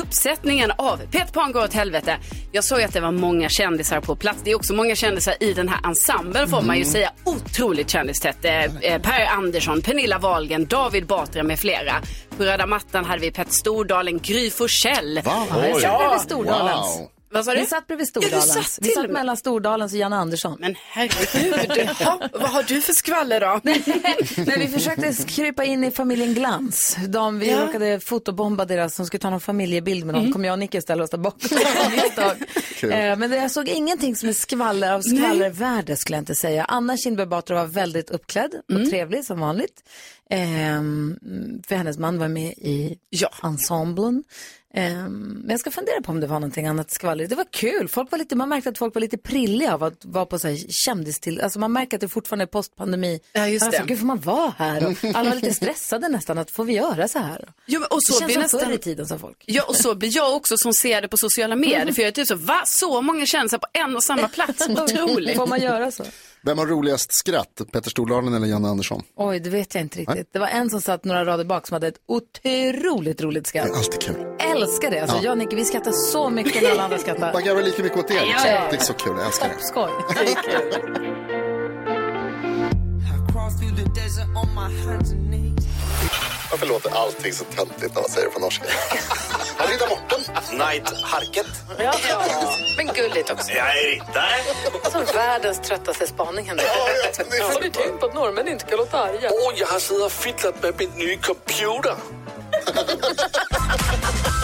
uppsättningen av Peter Pan går åt helvete. Jag såg att det var många kändisar på plats. Det är också många kändisar i den här ensemblen får man ju Mm. säga. Otroligt kändistätt. Eh, eh, per Andersson, Pernilla Wahlgren, David Batra med flera. På röda mattan hade vi Petter Stordalen, Gry Forssell. Ja, jag satt bredvid Stordalens. Vad sa du? Vi satt bredvid Ja, Stordalens. satt vi satt mellan Stordalens och Janne Andersson. Men herregud, ja, vad har du för skvaller då? Nej, vi försökte krypa in i familjen Glans. De, vi Ja. råkade fotobomba deras, som skulle ta någon familjebild med dem. Kom jag och Nicke ställa oss där bakom. Eh, men det, jag såg ingenting som är skvaller av skvallervärde skulle jag inte säga. Anna Kinberg Batra var väldigt uppklädd och trevlig som vanligt. Ehm, för hennes man var med i ensemblen. Ehm, men jag ska fundera på om det var någonting annat skvaller. Det var kul. Folk var lite, man märkte att folk var lite prilliga av att vara på så här kändis till. Alltså man märker att det fortfarande är postpandemi. Ja, just alltså, det. Gud, får man vara här? Och alla var lite stressade nästan. Att får vi göra så här? Jo, men och så det känns blir som nästan- förr i tiden som folk. Ja, och så blir jag också som ser det på sociala medier. Mm. För jag är typ så, va? Så många kändisar på en och samma plats? Otroligt. Får man göra så? Vem har roligast skratt? Petter Stordalen eller Janne Andersson? Oj, det vet jag inte riktigt. Det var en som satt några rader bak som hade ett otroligt roligt skratt. Alltid kul. Älskar det. Alltså, Ja. Jag och Nicky, vi skrattar så mycket när alla andra skrattar. Man garvar lika mycket åt er. Ja, liksom. ja, ja. Det är så kul, jag älskar det. Skoj. Varför låter allting så töntigt när man säger det på norska? Här riddar Morten. Night Harket. Ja, men gulligt också. Jag är riddare. Alltså världens tröttaste spaning Henrik. Har ni tänkt på att norrmän inte kan låta arga? Åh, jag har suttit och fiddlat med min nya computer.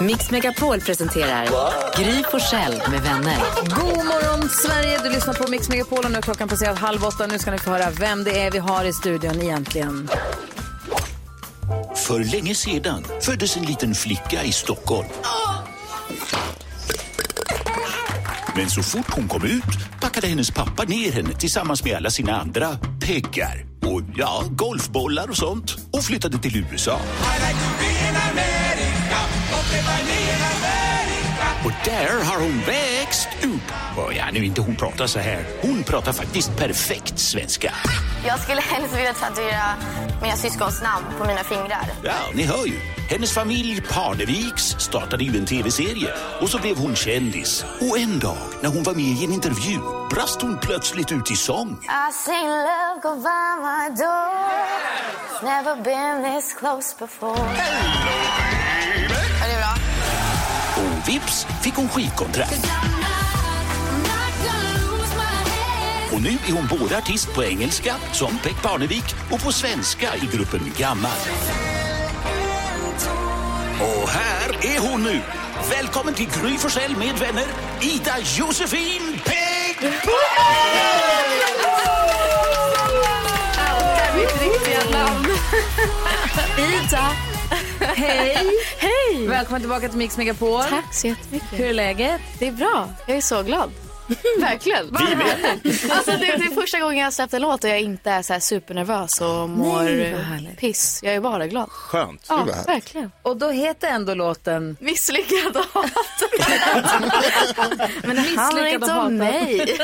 Mix Megapol presenterar Gry Forssell med vänner. God morgon Sverige, du lyssnar på Mix Megapol och nu är klockan passerat halv åtta. Nu ska ni få höra vem det är vi har i studion egentligen. För länge sedan föddes en liten flicka i Stockholm. Men så fort hon kom ut packade hennes pappa ner henne tillsammans med alla sina andra peggar och ja, golfbollar och sånt och flyttade till USA. Och där har hon växt upp. Och ja, nu inte hon pratar så här. Hon pratar faktiskt perfekt svenska. Jag skulle helst vilja tatuera mina syskons namn på mina fingrar. Ja, ni hör ju. Hennes familj Parneviks startade ju en tv-serie och så blev hon kändis. Och en dag när hon var med i en intervju brast hon plötsligt ut i sång. I seen love go by my door It's never been this close before? Och vips fick hon skivkontrakt. Och nu är hon både artist på engelska, som Peck Parnevik, och på svenska i gruppen Gammal. Och här är hon nu. Välkommen till Gry Forssell med vänner, Ida Josefin Peck Mitt namn. Ida. Hej. Hej. Välkommen tillbaka till Mix Megapol. Tack så jättemycket. Hur är läget? Det är bra. Jag är så glad. Verkligen. Vi med. Alltså, det, det är första gången jag har släppt en låt och jag inte är så här supernervös och mår Nej, piss. Jag är bara glad. Skönt. Ja, verkligen. Och då heter ändå låten Misslyckad och Men det handlar inte om mig.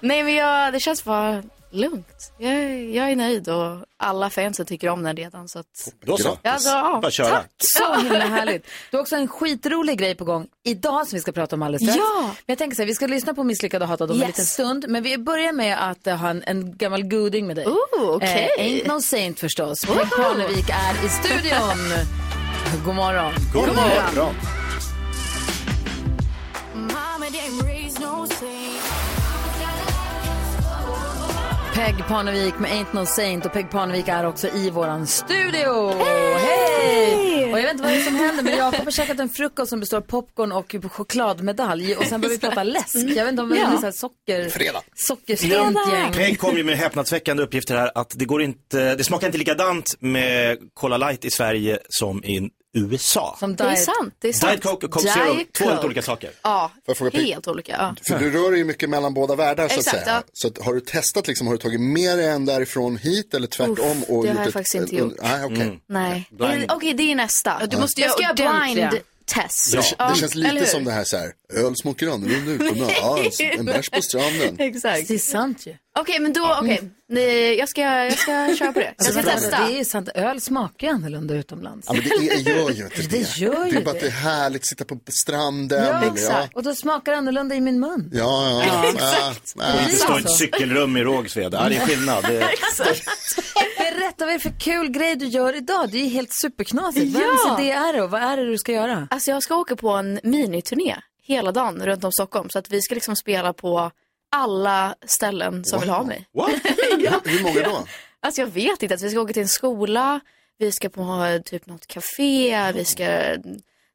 Nej, men jag, det känns bara lugnt. Jag, är- jag är nöjd och alla fansen tycker om den redan. Så att... Då så. Ja, Bara köra. tack. Så himla härligt. Du har också en skitrolig grej på gång idag som vi ska prata om alldeles strax. Ja. Men jag tänker så här, vi ska lyssna på Misslyckad och hatad om en Yes. liten stund. Men vi börjar med att eh, ha en, en gammal goding med dig. Ooh, okej. Eh, Ain't no saint förstås. Peg Parnevik är i studion. God morgon. God morgon. Bra. Peg Parnevik med Ain't no saint och Peg Parnevik är också i våran studio. Hej! Och jag vet inte vad det är som händer men Jakob har käkat en frukost som består av popcorn och chokladmedalj och sen börjar vi prata läsk. Jag vet inte om det är Ja. så här socker... Fredag. Sockerstängt gäng. Peg kom ju med häpnadsväckande uppgifter här att det går inte, det smakar inte likadant med Cola Light i Sverige som i USA. Som Det är sant, det är sant. Diet Coke och Coke Zero, Diet två helt olika saker. Ja, helt olika. Ja. För du rör dig ju mycket mellan båda världar så att Exakt, säga. ja. Så att, har du testat liksom, har du tagit med dig en därifrån hit eller tvärtom? Uff, och det gjort har jag ett- faktiskt inte gjort. Nej, okej. Nej, Blind. Det- okej det är nästa. Du måste jag göra ska göra ordentliga. blind test. Det, Ja, det känns eller lite hur? som det här så här, öl smakar annorlunda utomlands. Ja, en bärs på stranden. Exakt. Det är sant ju. Okej, men då, okej. Nej, Jag, ska, jag ska köra på det. Jag Alltså, ska vänta, testa. det är ju sant, öl smakar ju annorlunda utomlands. Ja, men det är, gör ju inte det. Det gör ju det är bara att det. är härligt att sitta på stranden. Ja, eller- exakt. Och då smakar det annorlunda i min mun. Ja, ja. Ja, ja. exakt. Det står ett cykelrum i Rågsved. Ja, det är skillnad. Det är... Berätta vad är det för kul grej du gör idag? Det är ju helt superknasigt. Vems Ja. idé är det och vad är det du ska göra? Alltså jag ska åka på en miniturné hela dagen runt om Stockholm. Så att vi ska liksom spela på alla ställen som vill ha mig. Hur många då? Alltså jag vet inte. Att vi ska åka till en skola, vi ska på typ något café, vi ska,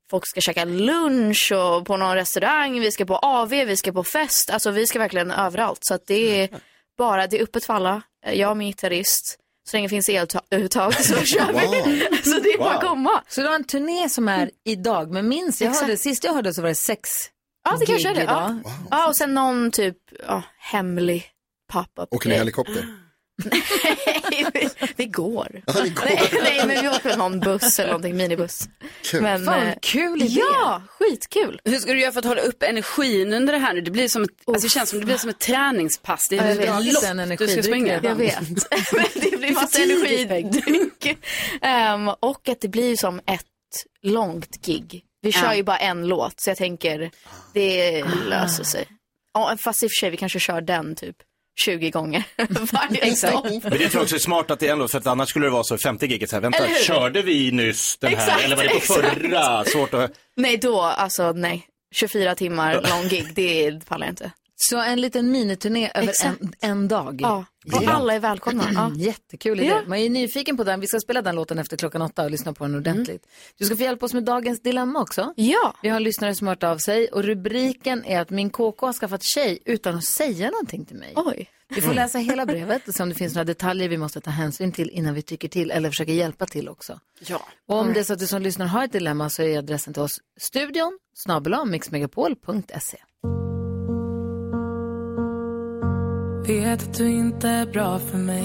folk ska käka lunch och på någon restaurang, vi ska på AV, vi ska på fest. Alltså vi ska verkligen överallt. Så att det är bara, det är öppet för alla. Jag och min gitarrist. Så länge det finns eluttag så kör vi. Så det är bara att komma. Så du har en turné som är idag, men minst, jag Exakt. hörde, sist jag hörde så var det sex Ja, det kanske är det. Ja. idag. ja, och sen någon typ ja, hemlig pop-up. Åker ni helikopter? Det går. Ja, det går. Nej, nej, men vi åker någon buss eller någonting, minibuss. Kul. Men, Fan, eh, kul idé. Ja, skitkul. Hur ska du göra för att hålla upp energin under det här nu? Det, blir som ett, alltså det känns som det blir som ett träningspass. Det Ja, är vet. ett lopp En du ska springa. Jag vet. Men det blir massa energidryck. Ehm, och att det blir som ett långt gig. Vi kör Ja. ju bara en låt, så jag tänker det löser sig. Ja, fast i och för sig, vi kanske kör den typ 20 gånger varje stopp. Men det tror jag också är smart att det är ändå, för att annars skulle det vara så 50 giget så här, vänta, körde vi nyss den här? Exakt, eller var det på exakt. förra? Svårt att... Nej, då, alltså nej. 24 timmar lång gig, det pallar jag inte. Så en liten miniturné över Exakt. en, en dag. Ja, och alla är välkomna. Ja. Jättekul idé. Ja. Man är ju nyfiken på den. Vi ska spela den låten efter klockan åtta och lyssna på den ordentligt. Mm. Du ska få hjälpa oss med dagens dilemma också. Ja. Vi har en lyssnare som har hört av sig och rubriken är att min KK har skaffat tjej utan att säga någonting till mig. Oj. Vi får läsa hela brevet och se om det finns några detaljer vi måste ta hänsyn till innan vi tycker till eller försöker hjälpa till också. Ja. Och om det är så att du som lyssnar har ett dilemma så är adressen till oss studion snabel mixmegapol.se. Vet att du inte är bra för mig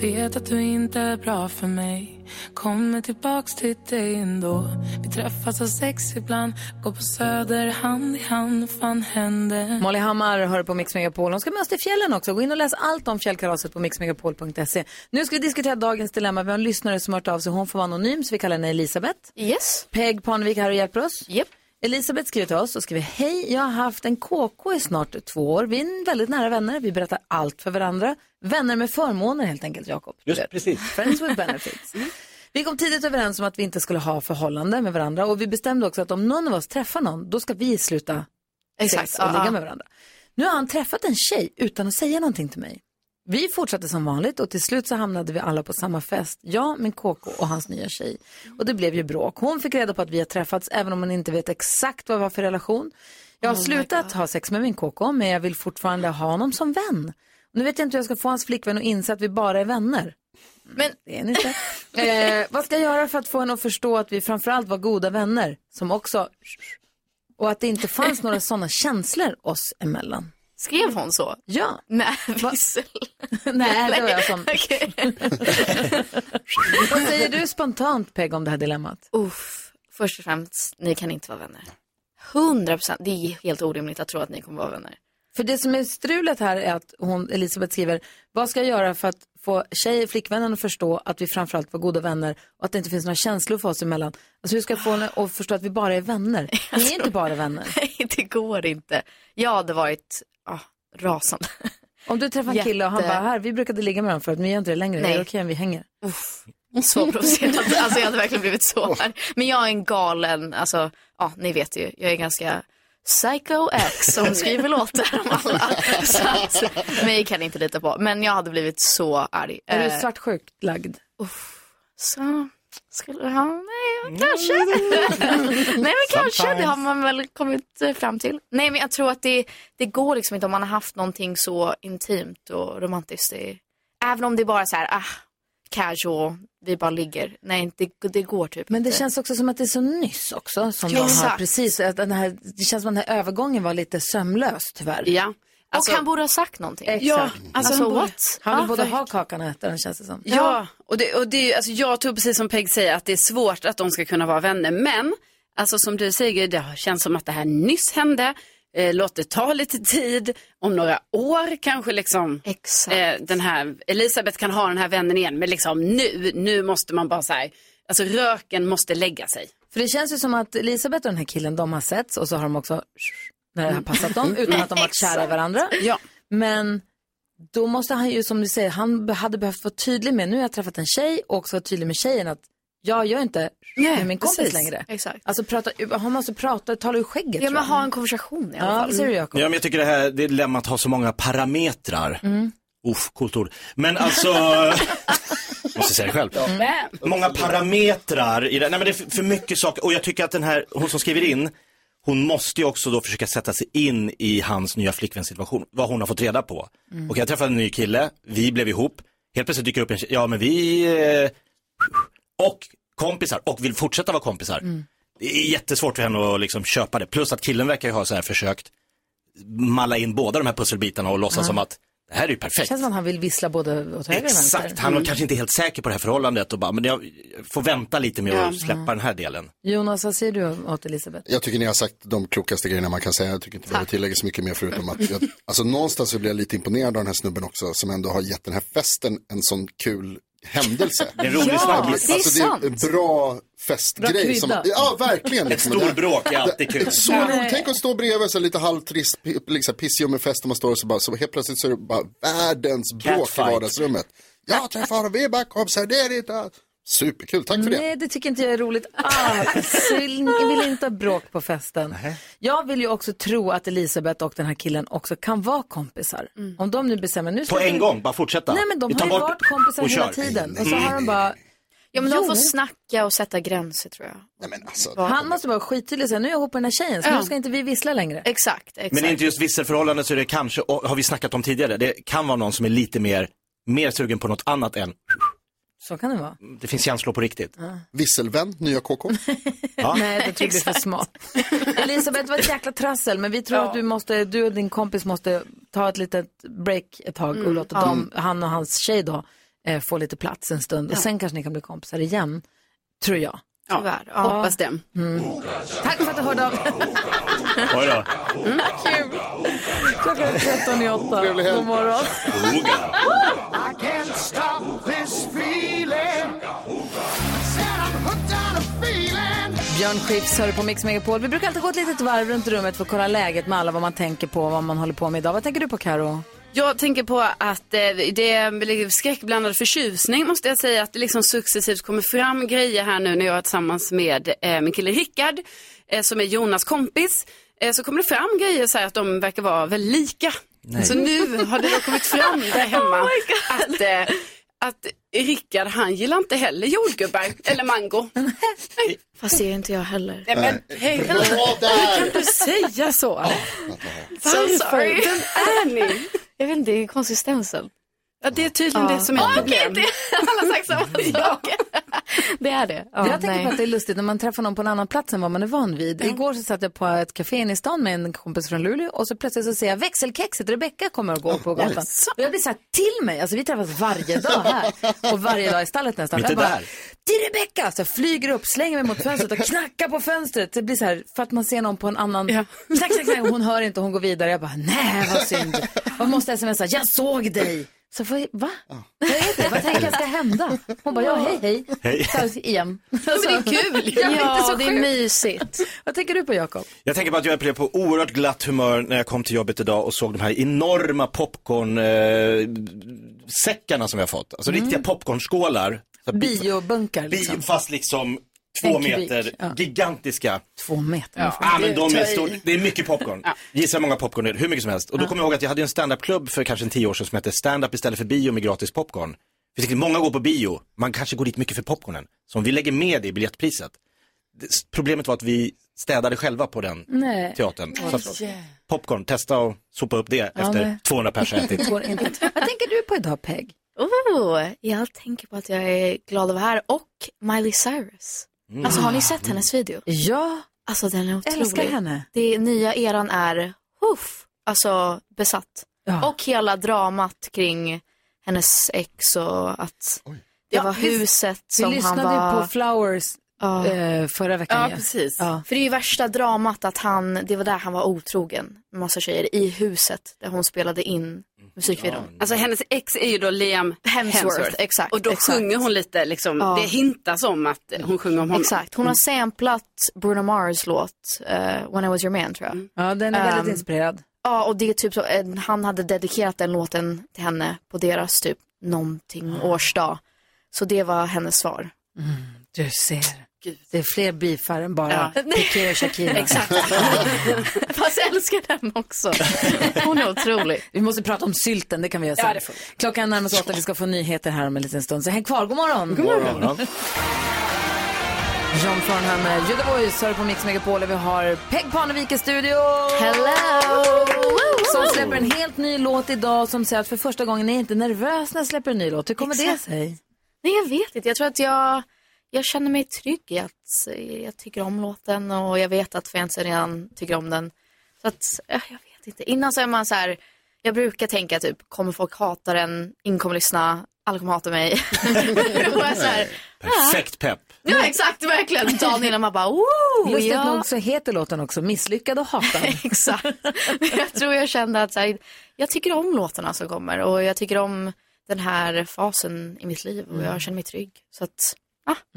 Vet att du inte är bra för mig Kommer tillbaks till dig ändå Vi träffas av sex ibland Går på söder hand i hand fan hände? Molly Hammar hör på Mix Megapol. Hon ska med oss till fjällen också. Gå in och läs allt om fjällkalaset på mixmegapol.se. Nu ska vi diskutera dagens dilemma. Vi har en lyssnare som har hört av sig. Hon får vara anonym så vi kallar henne Elisabeth. Yes. Peg Parnevik här och hjälper oss. Yep. Elisabeth skriver till oss och skriver Hej, jag har haft en KK i snart två år. Vi är väldigt nära vänner. Vi berättar allt för varandra. Vänner med förmåner helt enkelt, Jakob. Just vet. precis. Friends with benefits. Vi kom tidigt överens om att vi inte skulle ha förhållande med varandra och vi bestämde också att om någon av oss träffar någon, då ska vi sluta Exakt, sex och ligga med varandra. Nu har han träffat en tjej utan att säga någonting till mig. Vi fortsatte som vanligt och till slut så hamnade vi alla på samma fest. Jag, min KK och hans nya tjej. Och det blev ju bråk. Hon fick reda på att vi har träffats även om hon inte vet exakt vad vi har för relation. Jag har Oh slutat ha sex med min KK men jag vill fortfarande ha honom som vän. Nu vet jag inte hur jag ska få hans flickvän att inse att vi bara är vänner. Men det är ni inte. eh, vad ska jag göra för att få henne att förstå att vi framförallt var goda vänner? Som också... Och att det inte fanns några sådana känslor oss emellan. Skrev hon så? Ja. Nej, vissel. Nej, det var jag som... Vad säger du spontant Peg om det här dilemmat? Uff, först och främst, ni kan inte vara vänner. 100 procent, det är helt orimligt att tro att ni kommer vara vänner. För det som är strulet här är att hon, Elisabeth skriver, vad ska jag göra för att få tjej, flickvännen att förstå att vi framförallt var goda vänner och att det inte finns några känslor för oss emellan? Alltså hur ska jag få henne att förstå att vi bara är vänner? Vi är inte bara vänner. Nej, det går inte. Jag hade varit ah, rasande. Om du träffar en kille och han Jätte- bara, här, vi brukade ligga med varandra förut, men vi gör inte det längre. Nej. Är det okej om vi hänger? Så provocerad. Alltså jag hade verkligen blivit så arg. Men jag är en galen, alltså, ja ni vet ju, jag är ganska Psycho X som skriver låtar om alla. Så att, mig kan ni inte lita på. Men jag hade blivit så arg. Är du Eh, svartsjukt lagd? Så, skulle ja, nej, kanske. nej, men kanske. Det har man väl kommit eh, fram till. Nej, men jag tror att det, det går liksom inte om man har haft någonting så intimt och romantiskt. Det, även om det är bara så här, ah, casual, vi bara ligger. Nej, det, det går typ Men det inte. känns också som att det är så nyss också. Som Ja, har precis, att den här, det känns som att den här övergången var lite sömlös tyvärr. Ja. Alltså- och han borde ha sagt någonting. Exakt. Ja, alltså, han borde- what? Han vill Ja, både verkligen. ha kakan och äta den känns det som. Ja, och, det, och det, alltså, jag tror precis som Peg säger att det är svårt att de ska kunna vara vänner. Men, alltså som du säger, det känns som att det här nyss hände. Eh, låt det ta lite tid. Om några år kanske liksom eh, den här, Elisabeth kan ha den här vännen igen. Men liksom nu, nu måste man bara säga, alltså röken måste lägga sig. För det känns ju som att Elisabeth och den här killen, de har setts och så har de också, när det har passat dem, utan att de varit kära i varandra. Ja. Men då måste han ju, som du säger, han hade behövt vara tydlig med, nu har jag träffat en tjej och också vara tydlig med tjejen att jag gör inte med min kompis precis. längre. Exakt. Alltså prata, han måste prata, tala ur skägget. Ja, men ha en konversation i alla Ja, fall. vad säger du Jakob? Ja, men jag tycker det här dilemmat har så många parametrar. Mm. Uff, coolt ord. Men alltså, måste säga det själv. Många parametrar i det. Nej men det är för- för mycket saker. Och jag tycker att den här, hon som skriver in, hon måste ju också då försöka sätta sig in i hans nya flickväns situation. Vad hon har fått reda på. Mm. Och jag träffade en ny kille, vi blev ihop. Helt plötsligt dyker upp en tjej, ja men vi, eh, och kompisar, och vill fortsätta vara kompisar. Mm. Det är jättesvårt för henne att liksom köpa det. Plus att killen verkar ju ha så här försökt malla in båda de här pusselbitarna och låtsas Ja. som att det här är ju Det perfekt. känns som att han vill vissla både åt höger och vänster. Exakt, han var kanske inte helt säker på det här förhållandet och bara, men jag får vänta lite med Ja. att släppa den här delen. Jonas, vad säger du åt Elisabeth? Jag tycker ni har sagt de klokaste grejerna man kan säga. Jag tycker inte vi behöver tillägga så mycket mer förutom att jag, alltså någonstans så blir jag lite imponerad av den här snubben också som ändå har gett den här festen en sån kul händelse. Det är en rolig Ja, snabbis. Alltså, det är en bra festgrej. Bra Som, ja, verkligen. Ett liksom. storbråk är alltid kul. Så roligt. Tänk att stå bredvid så lite halvtrist, liksom pissig med fest och man står och så bara, så helt plötsligt så är det bara världens bråk i Catfight. vardagsrummet. Jag träffar vi är bara kompisar, det är inte... Superkul, tack för det. Nej, det tycker inte jag är roligt alls. Jag vill, jag vill inte ha bråk på festen. Jag vill ju också tro att Elisabeth och den här killen också kan vara kompisar. Om de nu bestämmer, nu ska På vi- en gång, bara fortsätta. Nej, men de Vi har tar ju bort varit kompisar och hela kör. tiden. Och så har de bara, Ja, men de Jo. får snacka och sätta gränser tror jag. alltså, han måste vara skittydlig och säga, nu är jag ihop med den här tjejen, så Ja. nu ska inte vi vissla längre. Exakt, exakt. Men det är inte just visselförhållanden så är det kanske, och har vi snackat om tidigare, det kan vara någon som är lite mer, mer sugen på något annat än, Så kan det vara. det finns känslor på riktigt. Visselvän, nya KK. Ja. Nej, det tror jag blir för smart. Elisabeth, det var ett jäkla trassel, men vi tror att du, måste, du och din kompis måste ta ett litet break ett tag och Mm. låta Ja. dem, han och hans tjej då, eh, få lite plats en stund. Och Ja. sen kanske ni kan bli kompisar igen, tror jag. Ja, Tyvärr. hoppas det. Mm. Tack för att du hörde av dig. Oj då. Mm. Kul. Klockan är 13 i 8. Trevlig helg. God morgon. I can't stop this feeling. Björn Skifs hör på Mix Megapol. Vi brukar alltid gå ett litet varv runt rummet för att kolla läget med alla, vad man tänker på, vad man håller på med idag. Vad tänker du på Karo? Jag tänker på att eh, det är skräckblandad förtjusning måste jag säga. Att det liksom successivt kommer fram grejer här nu när jag är tillsammans med eh, min kille Rickard eh, som är Jonas kompis. Så kommer det fram grejer så här att de verkar vara väldigt lika. Nej. Så nu har det då kommit fram där hemma att, eh, att Rickard han gillar inte heller jordgubbar eller mango. Fast det är inte jag heller. Nej, men hej, hur kan du säga så? Varför? Vem är ni? Jag vet inte, konsistensen. Ja, det är tydligen det som är ett okej, problem. det- Alla har sagt samma sak. Det är det. Ja, jag tänker nej. på att det är lustigt när man träffar någon på en annan plats än vad man är van vid. Igår så satt jag på ett café inne i stan med en kompis från Luleå och så plötsligt så ser jag växelkexet, Rebecka kommer och går på gatan. Och jag blir så här till mig, alltså vi träffas varje dag här och varje dag i stallet nästan. Inte jag bara, där. Det är Rebecka! Så jag flyger upp, slänger mig mot fönstret och knackar på fönstret. Det blir så här, för att man ser någon på en annan... Knack, knack, knack. Hon hör inte, hon går vidare. Jag bara, nej vad synd. Jag måste smsa, jag såg dig. Så får jag, va? Vad är det? Vad tänker jag ska hända? Hon bara, ja hej hej. Hej. Så igen. men det är kul. Ja, Ja, det är, så det är mysigt. Vad tänker du på Jakob? Jag tänker på att jag blev på oerhört glatt humör när jag kom till jobbet idag och såg de här enorma popcornsäckarna som vi har fått. Alltså Mm. riktiga popcornskålar. Så Biobunkar liksom. bi- Fast liksom två meter, ja. gigantiska. Två meter. Ja, ah, men de är stor, det är mycket popcorn. Gissa hur många popcorn det är, hur mycket som helst. Och då kommer jag ihåg att jag hade en standup-klubb för kanske en tio år sedan som hette Stand-up istället för bio med gratis popcorn. Vi tyckte många går på bio, man kanske går dit mycket för popcornen. Så om vi lägger med det i biljettpriset. Det, problemet var att vi städade själva på den Nej. teatern. Så att, yeah. popcorn, testa och sopa upp det efter nej. 200 pers har ätit. Vad tänker du på idag Peg? Oh, jag tänker på att jag är glad att vara här. Och Miley Cyrus. Mm. Alltså har ni sett hennes video? Ja. Alltså den är otrolig. Älskar henne. Det nya eran är, huff, alltså besatt. Och hela dramat kring hennes ex och att det Ja, var vi- huset Vi som han lyssnade var... ju på Flowers Ja. eh, förra veckan. Ja, ju. precis. Ja. För det är ju värsta dramat att han, det var där han var otrogen med massa tjejer i huset där hon spelade in musikvideon. Alltså hennes ex är ju då Liam Hemsworth, exakt, Och då exakt. sjunger hon lite, liksom, Ja. det hintas om att hon sjunger om honom. Exakt, hon har samplat Bruno Mars låt eh, When I was your man tror jag. Ja, den är väldigt Ehm, inspirerad. Ja, och det är typ så, han hade dedikerat den låten till henne på deras typ någonting årsdag. Så det var hennes svar. Du ser. Det är fler beefar än bara Ja. Piqué och Shakira. Exakt. Fast jag älskar den också. Hon är otrolig. Vi måste prata om sylten, det kan vi göra Ja, sen. det vi. Klockan närmar sig åtta, vi ska få nyheter här om en liten stund. Så häng kvar, god morgon! God morgon. John här med You the Voice, hör på Mix Megapol och vi har Peg Parnevik i studion. Hello! Som släpper en helt ny låt idag som säger att för första gången är jag inte nervös när jag släpper en ny låt. Hur kommer det Exakt. sig? Nej, jag vet inte. Jag tror att jag, jag känner mig trygg i att eh, jag tycker om låten och jag vet att fansen redan tycker om den. Så att, ja, jag vet inte. Innan så är man så här, jag brukar tänka typ, kommer folk hata den? Ingen kommer lyssna, alla kommer hata mig. här, Perfekt pepp. ja exakt, verkligen. Dagen innan man bara, woo! Lustigt ja. nog så heter låten också Misslyckad och hatad. Exakt. Jag tror jag kände att så här, jag tycker om låtarna som kommer och jag tycker om den här fasen i mitt liv och jag känner mig trygg. Så att,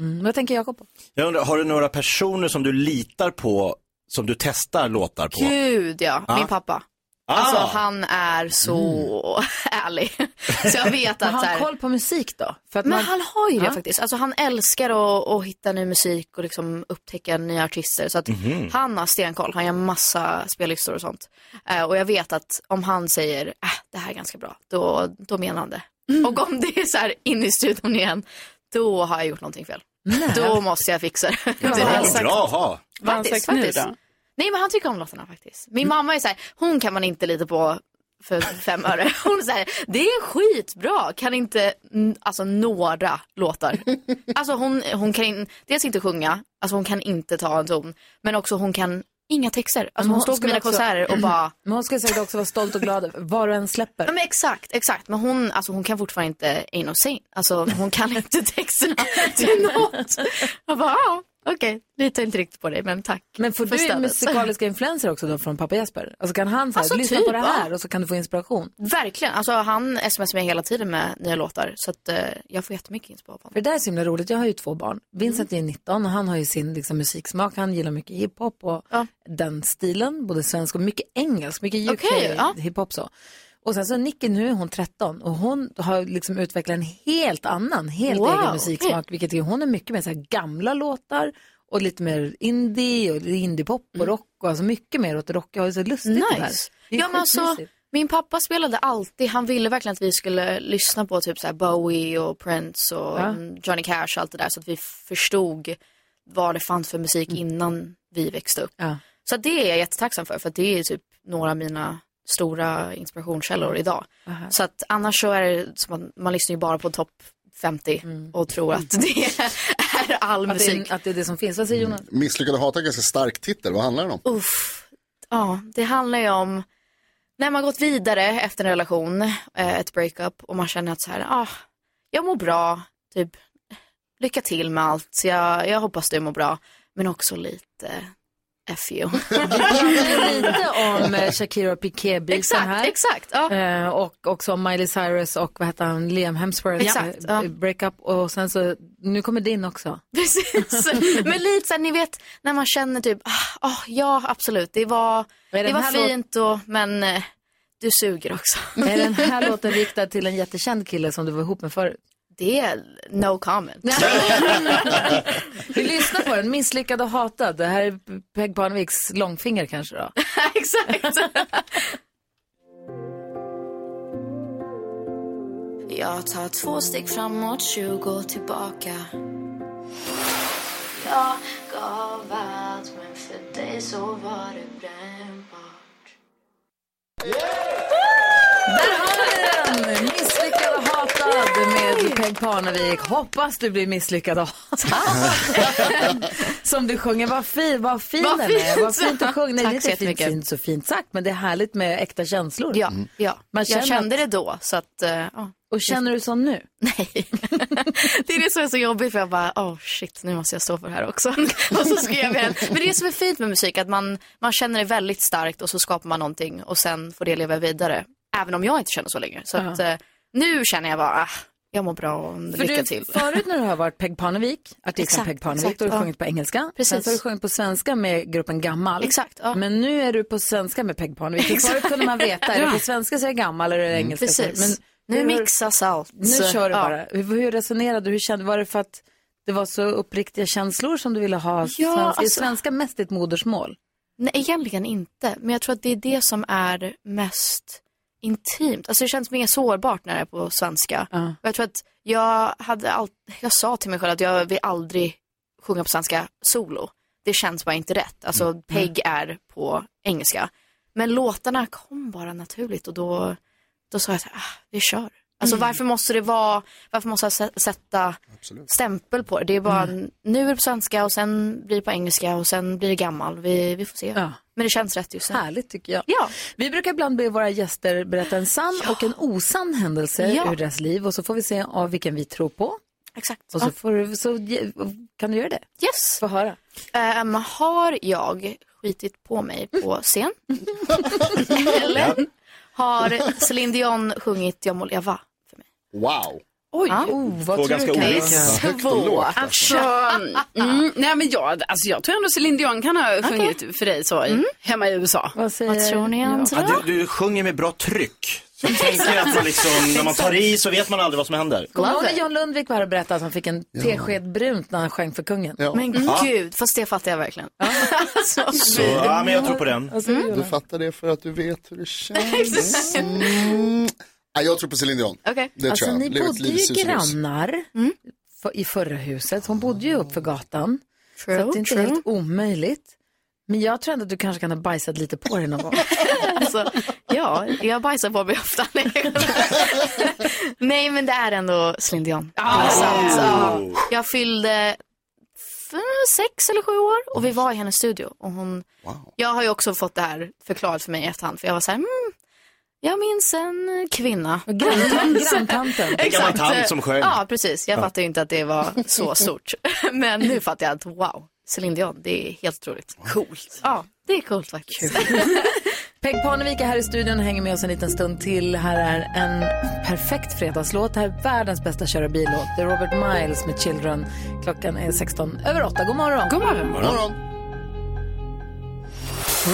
Mm, vad tänker Jakob på? Jag undrar, har du några personer som du litar på, som du testar låtar på? gud ja, Ja. min pappa. Ah. Alltså han är så ärlig. Så jag vet Men att har så han här, koll på musik då? För att Men man- han har ju det Ja. faktiskt. Alltså han älskar att, att hitta ny musik och liksom upptäcka nya artister. Så att Mhm. han har stenkoll. Han gör massa spellistor och sånt. Eh, och jag vet att om han säger äh, det här är ganska bra, då, då menar han det. Mm. Och om det är så här in i studion igen, då har jag gjort någonting fel. Nej. Då måste jag fixa det. Ja, bra ha. Vad har han Faktiskt, sagt nu faktiskt. då? Nej men han tycker om låtarna faktiskt. Min mamma är så här, hon kan man inte lita på för fem öre. Hon säger, det är skitbra, kan inte, mm, alltså några låtar. Alltså hon, hon kan in, dels inte sjunga, alltså hon kan inte ta en ton, men också hon kan inga texter. Alltså Men hon står på mina också- konserter och bara Men hon ska säkert också vara stolt och glad vad du än släpper. Ja, men exakt, exakt. Men hon, alltså, hon kan fortfarande inte Ain't no saint. Alltså hon kan inte texterna till något. Jag bara, ja, okej, litar inte riktigt på dig, men tack. Men får för du stödet. musikaliska influenser också då från pappa Jesper? Alltså kan han säga, Alltså, lyssna typ, på det här ja. och så kan du få inspiration? Verkligen, alltså han smsar mig hela tiden med nya låtar. Så att eh, jag får jättemycket honom. För det där är så himla roligt. Jag har ju två barn. Vincent är 19 och han har ju sin liksom, musiksmak. Han gillar mycket hiphop och den stilen, både svensk och mycket engelsk, mycket UK Okej, ja. hiphop så. Och sen så Nicky, nu är hon 13 och hon har liksom utvecklat en helt annan, helt Wow, egen musiksmak. okej. Vilket är, hon är mycket mer så här gamla låtar och lite mer indie och indiepop och rock och alltså mycket mer åt det rockiga. Och så lustigt det där. Nice. Det Ja, men alltså, min pappa spelade alltid, han ville verkligen att vi skulle lyssna på typ så här Bowie och Prince och Ja. mm, Johnny Cash och allt det där så att vi förstod vad det fanns för musik Mm. innan vi växte upp. Ja. Så det är jag jättetacksam för, för det är typ några av mina stora inspirationskällor idag. Aha. Så att annars så är det som att man lyssnar ju bara på topp 50 och tror att det är all Mm. Att det, musik. är, att det är det som finns. Vad säger Jonas? Misslyckad och hatad är ganska stark titel. Vad handlar den om? Uff. Ja, det handlar ju om när man gått vidare efter en relation, eh, ett breakup och man känner att så här, ah, jag mår bra, typ lycka till med allt, jag, jag hoppas du mår bra, men också lite F you. Lite om eh, Shakira och Piqué-biten Exakt, här. exakt, ja. Eh, och också om Miley Cyrus och vad heter han, Liam Hemsworth Exakt, eh, ja. breakup. Och sen så, nu kommer din också. Precis, men lite så här, ni vet när man känner typ, ah, ah, ja absolut, det var, den det var fint och, men eh, du suger också. Är den här låten riktad till en jättekänd kille som du var ihop med förut? Det är no comment. Vi lyssnar på den, Misslyckad och hatad. Det här är Peg Parneviks långfinger kanske då. Exakt. Jag tar två steg framåt, 20 tillbaka. Jag gav allt, men för dig så var det brännbart. Där har ni den! Misslyckad hatad. Peg Parnevik. Hoppas du blir misslyckad av Som du sjunger. Vad fin, vad fin Vad den är. Vad fint du sjunger. Nej, Tack det är inte fint, så fint sagt, men det är härligt med äkta känslor. Ja, ja. Man känner jag kände att- det då. Så att, ja. Och känner du så nu? Det är det som är så jobbigt för jag bara, oh shit, nu måste jag stå för det här också. och så skrev jag den. Men det är det som är fint med musik, att man, man känner det väldigt starkt och så skapar man någonting och sen får det leva vidare. Även om jag inte känner så länge. Så Ja. att, eh, nu känner jag bara, ah, jag mår bra och lycka du, till. Förut när du har varit Peg Parnevik, artisten Exakt, Peg Parnevik, exakt, då har du ja. sjungit på engelska. Precis. Sen så har du sjungit på svenska med gruppen Gammal. Exakt, ja. Men nu är du på svenska med Peg Parnevik. För Förut kunde man veta, är det på svenska så är det Gammal eller är det engelska är det- Precis. Men Nu hur- mixas allt. Nu kör du Ja. bara. Hur, hur resonerade du? Hur kände, var det för att det var så uppriktiga känslor som du ville ha? Ja, svenska? Är alltså- svenska mest ditt modersmål? Nej, egentligen inte. Men jag tror att det är det som är mest intimt. Alltså det känns mer sårbart när det är på svenska. Och jag tror att jag hade allt, jag sa till mig själv att jag vill aldrig sjunga på svenska solo. Det känns bara inte rätt. Alltså Peg är på engelska. Men låtarna kom bara naturligt och då, då sa jag att ah, vi kör. Alltså Mm. varför måste det vara, varför måste jag sä- sätta stämpel på det? Det är bara, nu är det på svenska och sen blir det på engelska och sen blir det gammal. Vi, vi får se. Men det känns rätt just nu. Härligt tycker jag. Ja. Vi brukar ibland be våra gäster berätta en sann och en osann händelse Ja. ur deras liv och så får vi se av vilken vi tror på. Exakt. Och så, Ja. får så kan du göra det? Yes. Få höra. Ehm, har jag skitit på mig på scen? Eller har Céline Dion sjungit Jag må leva? Wow. Oj, Ja. oh, Två vad tror ganska du kan olika. lågt, alltså. Alltså, mm, nej men jag, alltså jag tror ändå Céline Dion kan ha sjungit för dig så i, hemma i USA. Vad säger tror ni andra? Ja, du, du sjunger med bra tryck. Så jag tänker att man liksom, när man tar i så vet man aldrig vad som händer. Kommer du ihåg John Lundvik var här och berättade att han fick en tesked brunt när han sjöng för kungen? Men Ja. gud, fast det fattar jag verkligen. så, Så, ja, men jag tror på den. Du fattar det för att du vet hur det känns. Mm. Nej, jag tror på Céline Dion. Okej. Det alltså, tror jag. ni bodde ju grannar för, i förra huset. Hon bodde ju upp för gatan. True, så att det är inte true. helt omöjligt. Men jag tror ändå att du kanske kan ha bajsat lite på dig någon gång. alltså, ja, jag bajsar på mig ofta. Nej, men det är ändå Céline Dion. Sant. Ja. Jag fyllde sex eller sju år och vi var i hennes studio. Och hon, Jag har ju också fått det här förklarat för mig i efterhand. För jag var så här, mm, jag minns en kvinna. Granntant- granntanten. En gammal tant som sjöng. Ja, precis. Jag Ja. fattade ju inte att det var så stort. Men nu fattar jag att wow, Céline Dion, det är helt otroligt. Coolt. Ja, det är coolt faktiskt. Peg Parnevik är här i studion och hänger med oss en liten stund till. Här är en perfekt fredagslåt. Det här är världens bästa köra bil-låt. Det är Robert Miles med Children. Klockan är 16 över 8. God morgon. God morgon. God morgon.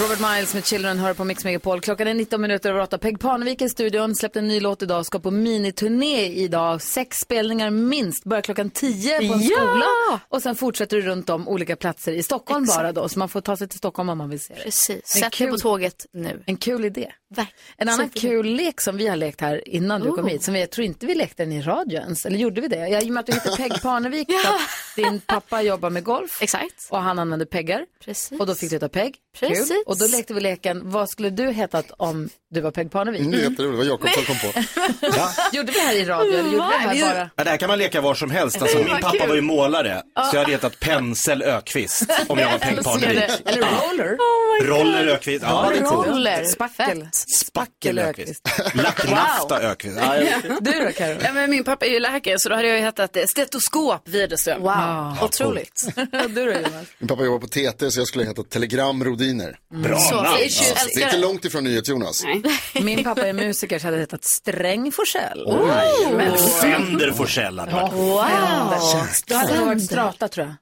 Robert Miles med Children hör på Mix Megapol. Klockan är 19 minuter över 8. Peg Parnevik i studion, släppte en ny låt idag, ska på miniturné idag. Sex spelningar minst, börjar klockan 10 på en Ja! skola. Och sen fortsätter du runt om olika platser i Stockholm Exakt. bara då. Så man får ta sig till Stockholm om man vill se det. Precis, sätt dig på tåget nu. En kul idé. En annan kul lek som vi har lekt här innan du kom Oh. hit, som jag tror inte vi lekte den i radio ens, eller gjorde vi det? Jag, I och med att du heter Peg Parnevik, att din pappa jobbar med golf. Exakt. Och han använder peggar. Precis. Och då fick du heta Peg. Precis. Kul. Och då lekte vi leken, vad skulle du hetat om du var Peg Parnevik? Mm, jätteroligt, det var Jakob som kom på. Gjorde vi här i radio eller gjorde vi det här bara? Ja, det här kan man leka var som helst. Alltså, min pappa kul. var ju målare, så jag hade hetat Pensel Ökvist om jag var Peg Parnevik. Eller roller. Roller Ökvist. Ja, det är coolt. Roller. Spackel. Spackel Ökvist. Lacknafta Ökvist. Ja, jag- Du då Karo? Ja, men min pappa är ju läkare så då hade jag ju hetat eh, stetoskop Widerström. Wow, Ah, otroligt. du då Jonas? Min pappa jobbar på TT så jag skulle heta Telegramrodiner. Bra Så namn. fint. Ja, Älskar det är inte det. långt ifrån NyhetsJonas. Min pappa är musiker så hade det hetat Sträng Forsell. Men Fender Forsell hade varit. Wow. Då hade det varit Strata tror jag.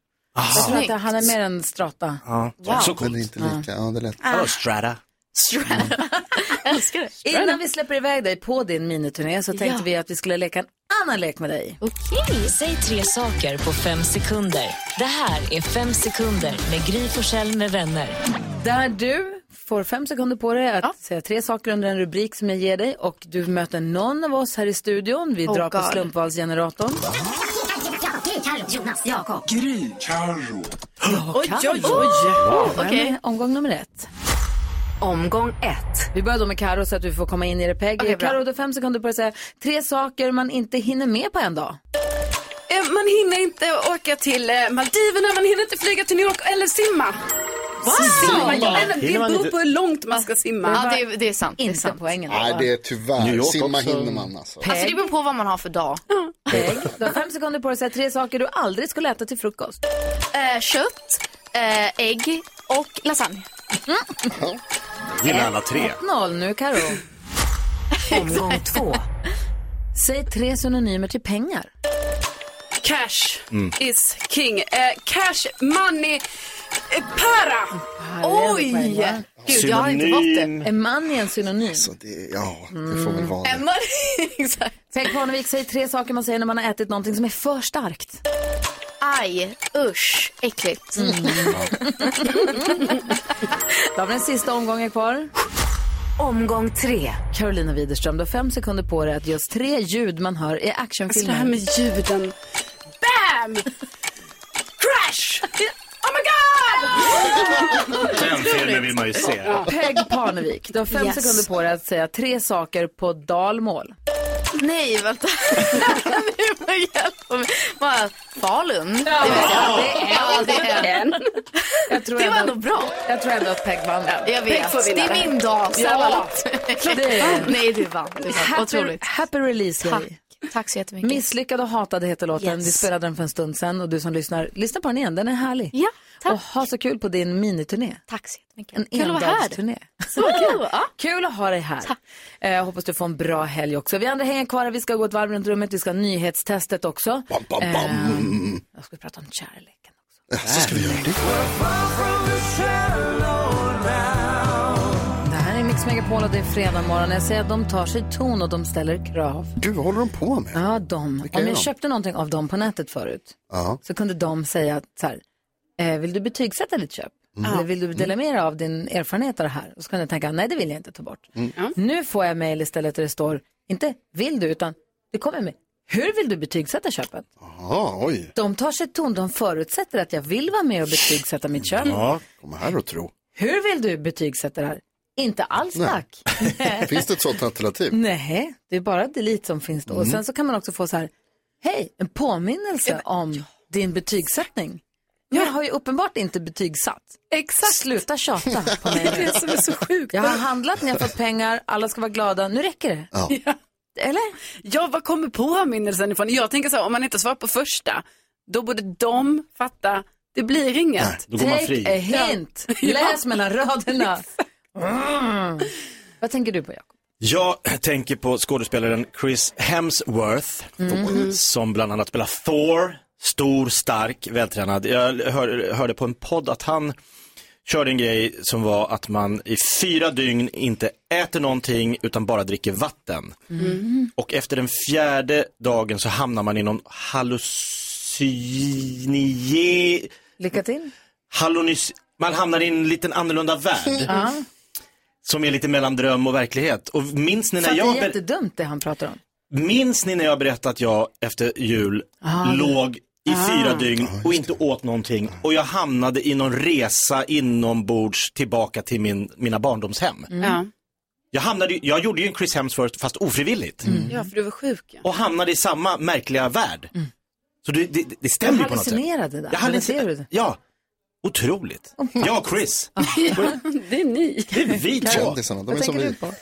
Jag tror att han är mer än Strata. Ja, Wow. så Men coolt. det är inte lika, ja det är lätt. Hallå Strata. Älskar det. Innan vi släpper iväg dig på din miniturné så tänkte Ja. vi att vi skulle leka en annan lek med dig. Okej. Säg tre saker på fem sekunder. Det här är Fem sekunder med Gry Forssell med vänner. Där du får fem sekunder på dig att säga tre saker under en rubrik som jag ger dig och du möter någon av oss här i studion. Vi Oh drar på God. slumpvalsgeneratorn. Jonas, Jakob. Gry, Carro. Oj, oj, oj. Omgång nummer ett. Omgång ett. Vi börjar då med Karo så att du får komma in i det. Peg. Bra. Karo, du har fem sekunder på dig att säga tre saker man inte hinner med på en dag. man hinner inte åka till eh, Maldiverna, man hinner inte flyga till New York eller simma. Simma, ja, men det beror inte- på hur långt man ska simma. Ja, det, det är sant. det är Inte sant. poängen. Nej, det är tyvärr. Simma också. hinner man alltså. Alltså det beror på vad man har för dag. Peg, du har fem sekunder på dig att säga tre saker du aldrig skulle äta till frukost. Eh, kött, eh, ägg och lasagne. Gillar alla tre. 1-0 nu, Karo. Omgång två. Säg tre synonymer till pengar. Cash Mm. is king. Eh, cash, money, para. Oj! Gud, jag har inte fått det. Är money en synonym? Det, ja, det får väl vara det. exakt. Peg Parnevik, säg tre saker man säger när man har ätit någonting som är för starkt. Aj, usch, äckligt. Mm. Då har vi den sista omgången kvar. Omgång tre. Carolina Widerström, du har fem sekunder på dig att ge oss tre ljud man hör i Alltså actionfilmer. det här med ljuden. Bam! Crash! Oh my god! Den filmen vill man ju se. Peg Parnevik, du har fem Yes. sekunder på dig att säga tre saker på dalmål. Nej, vänta. nu får hjälpa mig. Vad? Falun? Det vet jag. det är ja, det är en. Jag tror Det var ändå- bra. Jag tror ändå att Peg vann. Jag vet. Det är min dag. Så Ja. ja. Det är- Nej, du vann. Du vann. Happy, Otroligt. happy release Tack. Tack så jättemycket. Misslyckad och hatad heter låten. Yes. Vi spelade den för en stund sedan och du som lyssnar, lyssna på den igen. Den är härlig. Ja, tack. Och ha så kul på din miniturné. Tack så jättemycket. En Kul att vara här. endagsturné. Så kul. Ja. Kul att ha dig här. Eh, hoppas du får en bra helg också. Vi andra hänger kvar här. Vi ska gå ett varv runt rummet. Vi ska ha nyhetstestet också. Bam, bam, bam. Eh, jag ska prata om kärlek. Så ska vi göra det. Mix Megapol och det är fredag morgon. Jag säger att de tar sig ton och de ställer krav. Gud, vad håller de på med? Ja, de. Vilka Om är jag de? köpte någonting av dem på nätet förut Ja. så kunde de säga att så här, eh, vill du betygsätta ditt köp? Mm. Eller vill du dela med dig av din erfarenhet av det här? Och så kunde jag tänka, nej det vill jag inte ta bort. Mm. Nu får jag mejl istället där det står, inte vill du, utan det kommer med, hur vill du betygsätta köpet? Jaha, oj. De tar sig ton, de förutsätter att jag vill vara med och betygsätta mitt köp. Ja, kom här och tro. Hur vill du betygsätta det här? Inte alls Nej. tack. Finns det ett sådant alternativ? Nej, det är bara delete som finns då. Och Mm. sen så kan man också få så här, hej, en påminnelse om din betygssättning. Jag har ju uppenbart inte betygsatt. Exakt. Sluta tjata på mig Det är det som är så sjukt. Jag har handlat, ni har fått pengar, alla ska vara glada, nu räcker det. Ja. Eller? Ja, vad kommer påminnelsen ifrån? Jag tänker så här, om man inte svarar på första, då borde de fatta, det blir inget. Då går man Take fri. a hint. Läs mellan raderna. Mm. Vad tänker du på, Jakob? Jag tänker på skådespelaren Chris Hemsworth Mm. som bland annat spelar Thor, stor, stark, vältränad. Jag hör, hörde på en podd att han körde en grej som var att man i fyra dygn inte äter någonting utan bara dricker vatten. Mm. Och efter den fjärde dagen så hamnar man i någon hallucinie... Lycka till. Hallunis... Man hamnar i en liten annorlunda värld. Ja. Som är lite mellan dröm och verklighet. Och minns ni Så när det jag... är ber- jättedumt det han pratar om. Minns ni när jag berättade att jag efter jul Ah, det- låg i Ah. fyra dygn och inte åt någonting och jag hamnade i någon resa inombords tillbaka till min, mina barndomshem. Ja. Jag, hamnade, jag gjorde ju en Chris Hemsworth fast ofrivilligt ja, för du var sjuk. Ja. och hamnade i samma märkliga värld. Så det, det, det stämmer ju på något sätt. hallucinerade där. Jag du hallucinerade. det? Ja, otroligt. Och Chris. Det är ni. Det är vi två. Kändisarna, de är Vad som tänker vi. du på?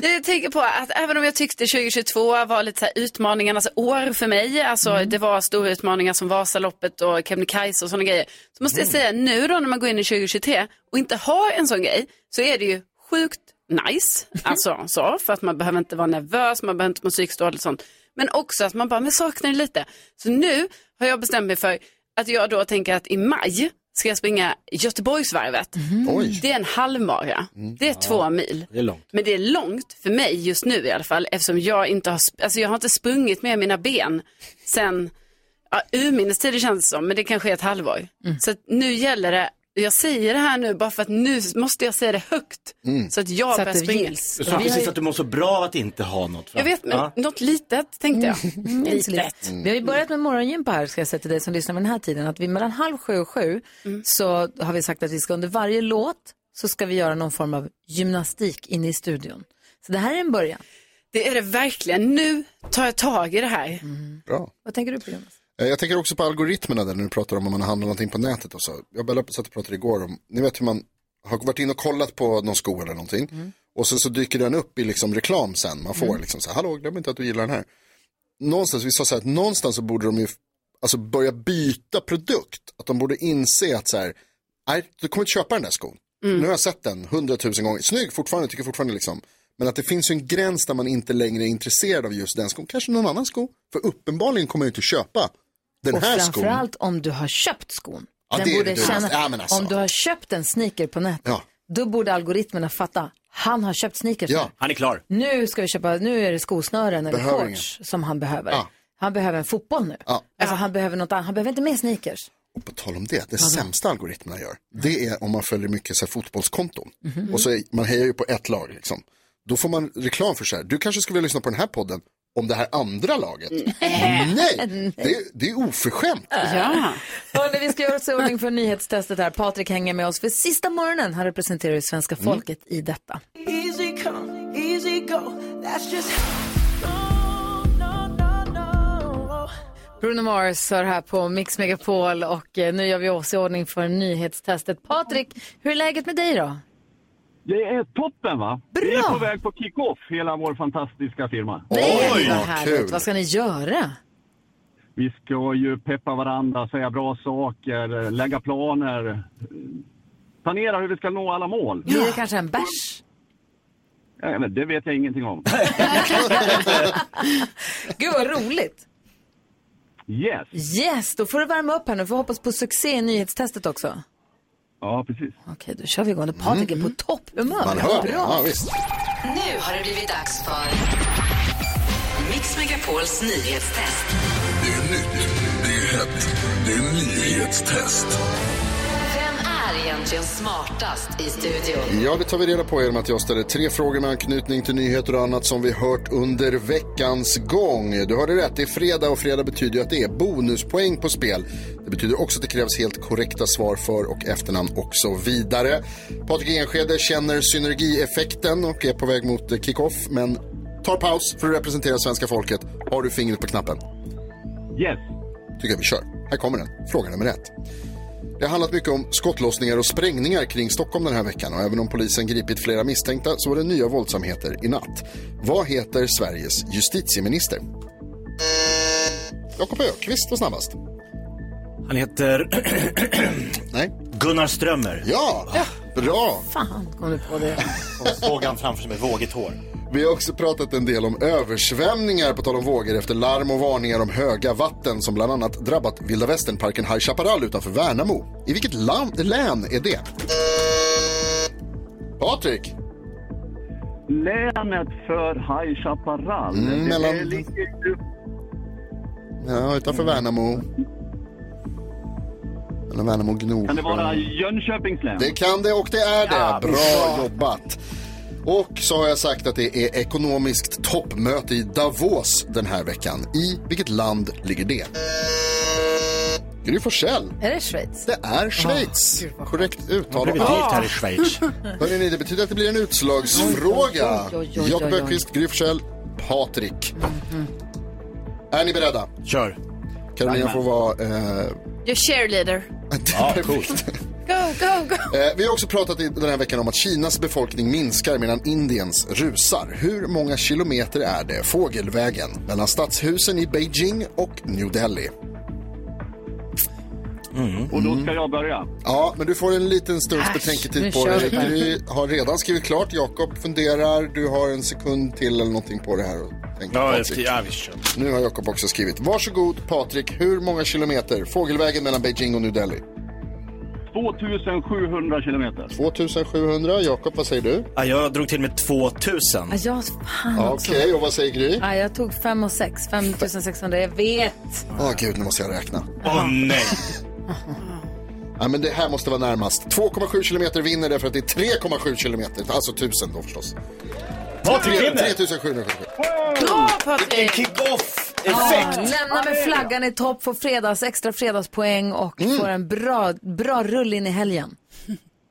Jag tänker på att även om jag tyckte 2022 var lite så här utmaningarnas år för mig, alltså Mm. det var stora utmaningar som Vasaloppet och Kebnekaise och sådana grejer, så måste Mm. jag säga nu då när man går in i 2023 och inte har en sån grej, så är det ju sjukt nice, alltså så, för att man behöver inte vara nervös, man behöver inte må psykiskt dåligt och sånt, men också att man bara, men saknar det lite. Så nu har jag bestämt mig för att jag då tänker att i maj ska jag springa Göteborgsvarvet. Oj. Det är en halvmara, det är två mil. Det är långt. Men det är långt för mig just nu i alla fall eftersom jag inte har, alltså jag har inte sprungit med mina ben sen ja, urminnes tider känns det som, men det kanske är ett halvår. Så att nu gäller det, jag säger det här nu bara för att nu måste jag säga det högt så att jag Så att börjar springa. Du sa precis att du mår så bra av att inte ha något. va? Jag vet, men Ja. något litet tänkte jag. Inte så lätt. Vi har ju börjat med morgongympa här, ska jag säga till dig som lyssnar med den här tiden, att vi mellan halv sju och sju så har vi sagt att vi ska under varje låt så ska vi göra någon form av gymnastik inne i studion. Så det här är en början. Det är det verkligen. Nu tar jag tag i det här. Bra. Vad tänker du på Jonas? Eh, Jag tänker också på algoritmerna där när du pratar om om man handlar någonting på nätet och så. Jag satt och pratade igår om, ni vet hur man har varit in och kollat på någon sko eller någonting. Och sen så dyker den upp i liksom reklam sen. Man får Mm. liksom så här, hallå glöm inte att du gillar den här. Någonstans, vi sa så här, att någonstans så borde de ju alltså börja byta produkt. Att de borde inse att så här, nej du kommer inte köpa den där skon. Mm. Nu har jag sett den hundratusen gånger, snygg fortfarande, tycker fortfarande liksom. Men att det finns ju en gräns där man inte längre är intresserad av just den skon. Kanske någon annan sko. För uppenbarligen kommer jag inte köpa den och här skon. framförallt om du har köpt skon. Ja, Den det är borde det känna, Ja, alltså. Om du har köpt en sneaker på nätet, Ja. då borde algoritmerna fatta. Han har köpt sneakers Ja. nu. Han är klar. Nu ska vi köpa, nu är det skosnören eller Behöver shorts som han behöver. Ja. Han behöver en fotboll nu. Ja. Alltså han behöver något annat, han behöver inte mer sneakers. På tal om det, det sämsta algoritmerna gör, det är om man följer mycket så här, fotbollskonton. Mhm. Och så är, man hejar ju på ett lag liksom. Då får man reklam för så här, du kanske skulle vilja lyssna på den här podden om det här andra laget. Nej, det, är- det är oförskämt. Ja. Hörrni, vi ska göra oss i ordning för nyhetstestet här. Patrik hänger med oss för sista morgonen. Han representerar ju svenska Mm. folket i detta. Easy come, easy go. That's just Bruno Mars hör här på Mix Megapol och eh, nu gör vi oss i ordning för nyhetstestet. Patrik, hur är läget med dig då? Det är toppen va? Vi är på väg på kick-off, hela vår fantastiska firma. Nej, vad härligt. Vad ska ni göra? Vi ska ju peppa varandra, säga bra saker, lägga planer, planera hur vi ska nå alla mål. Blir det kanske en bärs? Ja, men det vet jag ingenting om. Gud vad roligt. Yes. Yes, då får du värma upp här nu. Får hoppas på succé i nyhetstestet också. Ja, precis. Okej, då kör vi igång. Patrik är på topphumör. Man hör det. Ja, visst. Nu har det blivit dags för Mix Megapols nyhetstest. Det är nytt, det är hett, det är nyhetstest. Egentligen smartast i studion? Ja, det tar vi reda på genom att jag ställer tre frågor med anknytning till nyheter och annat som vi hört under veckans gång. Du hörde rätt, det är fredag och fredag betyder ju att det är bonuspoäng på spel. Det betyder också att det krävs helt korrekta svar för och efternamn och så vidare. Patrik Enskede känner synergieffekten och är på väg mot kickoff men tar paus för att representera svenska folket. Har du fingret på knappen? Yes. Tycker jag vi kör. Här kommer den. Fråga nummer ett. Det har handlat mycket om skottlossningar och sprängningar kring Stockholm den här veckan och även om polisen gripit flera misstänkta så var det nya våldsamheter i natt. Vad heter Sveriges justitieminister? Jakob Ökvist var snabbast. Han heter Nej. Gunnar Strömmer. Ja, bra. Fan, kom du på det? Och såg han framför sig med vågigt hår. Vi har också pratat en del om översvämningar på tal om vågor efter larm och varningar om höga vatten som bland annat drabbat vilda västernparken High Chaparral utanför Värnamo. I vilket land, län är det? Patrik? Länet för High Chaparral. Mm, det mellan- ligger ju... Ja, utanför Värnamo. Mellan Värnamo Gnosjö. Kan det vara Jönköpings län? Det kan det och det är det. Ja, bra, bra. jobbat. Och så har jag sagt att det är ekonomiskt toppmöte i Davos den här veckan. I vilket land ligger det? Gry Forssell. Är det Schweiz? Det är Schweiz. Korrekt uttal. Gift här i Schweiz. Hörrni, det betyder att det blir en utslagsfråga. Jakob Öqvist, Gry Forssell, Patrik. Är ni beredda? Kör. Carolina får vara... Eh, You're cheerleader. ja, coolt. Go, go, go. Eh, vi har också pratat i den här veckan om att Kinas befolkning minskar medan Indiens rusar. Hur många kilometer är det fågelvägen mellan stadshusen i Beijing och New Delhi? Och då ska jag börja. Ja, men du får en liten stunds Äsch, betänketid på dig. Du har redan skrivit klart. Jakob funderar. Du har en sekund till eller någonting på det här. Ja, Patrik. ja, vi kör. Nu har Jakob också skrivit. Varsågod Patrik, hur många kilometer fågelvägen mellan Beijing och New Delhi? 2700 kilometer. 2700. Jakob, vad säger du? Ja, jag drog till med 2000. Ja, jag, fan Okej, också. och vad säger Gry? Ja, jag tog 5 och 6. 5600, jag vet. Åh gud, nu måste jag räkna. Åh nej. Ja, men det här måste vara närmast. 2,7 kilometer vinner därför att det är 3,7 kilometer. Alltså 1000 då förstås. Patrik vinner. 3777. Bra Patrik! Kick-off! Ja, lämna med flaggan i topp, får fredags, extra fredagspoäng och Mm. får en bra, bra rull in i helgen.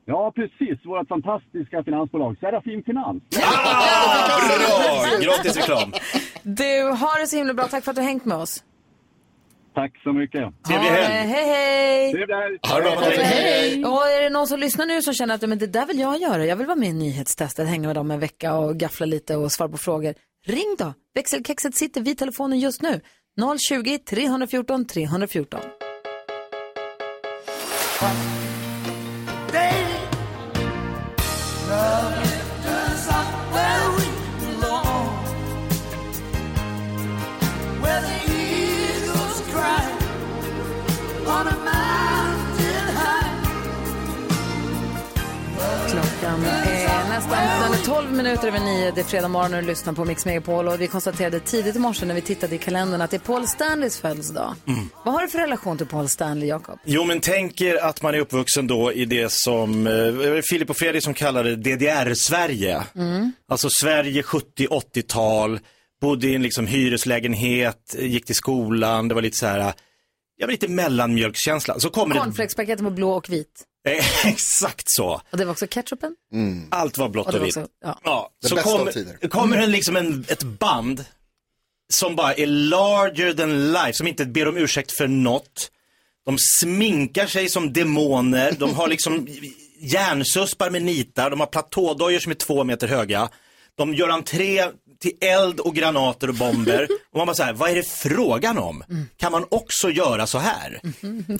Ja, precis. Vårt fantastiska finansbolag Serafin Finans. Bra! Gratis reklam. Du, har det så himla bra. Tack för att du har hängt med oss. Tack så mycket. Trevlig helg. Hej, hej! Trevlig helg. Ha det bra. Hej! Och är det någon som lyssnar nu som känner att men det där vill jag göra. Jag vill vara med i nyhetstestet, hänga med dem en vecka och gaffla lite och svara på frågor. Ring då! Växelkexet sitter vid telefonen just nu. 020 314 314 12 minuter över 9. Det är fredag morgon och du lyssnar på Mix Megapol. Och vi konstaterade tidigt i morse när vi tittade i kalendern att det är Paul Stanleys födelsedag. Mm. Vad har du för relation till Paul Stanley, Jakob? Jo, men tänk er att man är uppvuxen då i det som eh, Filip och Fredrik som kallade DDR-Sverige. Mm. Alltså Sverige 70-80-tal, bodde i en liksom hyreslägenhet, gick till skolan, det var lite så här, ja lite mellanmjölkskänsla. Så kommer det, Cornflakespaketen på blå och vit. Eh, exakt så. Och det var också ketchupen? Allt var blått Och det och, vitt. ja. Ja, Det så kom, kommer en, liksom en, ett band som bara är larger than life, som inte ber om ursäkt för något. De sminkar sig som demoner, de har liksom järnsuspar med nitar, de har platådojor som är två meter höga. De gör entré till eld och granater och bomber. Och man bara så här, vad är det frågan om? Kan man också göra så här?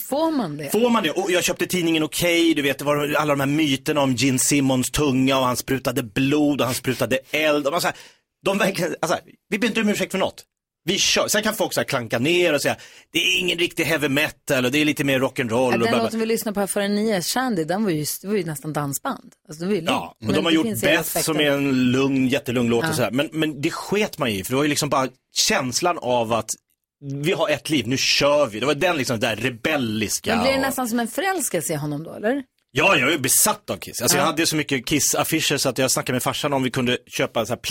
Får man det? Får man det? Och jag köpte tidningen Okej, du vet, det var alla de här myterna om Gene Simmons tunga och han sprutade blod och han sprutade eld. Och man så här, de verkligen, alltså, vi ber inte om ursäkt för något. Vi kör. Sen kan folk så klanka ner och säga, det är ingen riktig heavy metal och det är lite mer rock'n'roll. och Den låten vi lyssnade på här före nio, Shandy, den var ju, var ju nästan dansband. Alltså, var ju Ja, och de Men har det gjort Beth som är en lugn, jättelugn låt Ja. och sådär. Men, men det sket man i, för det var ju liksom bara känslan av att vi har ett liv, nu kör vi. Det var den liksom där rebelliska. Men blir det nästan som en förälskelse i honom då, eller? Ja, jag är besatt av Kiss. Alltså, Ja. Jag hade så mycket Kiss-affischer så att jag snackade med farsan om vi kunde köpa sån här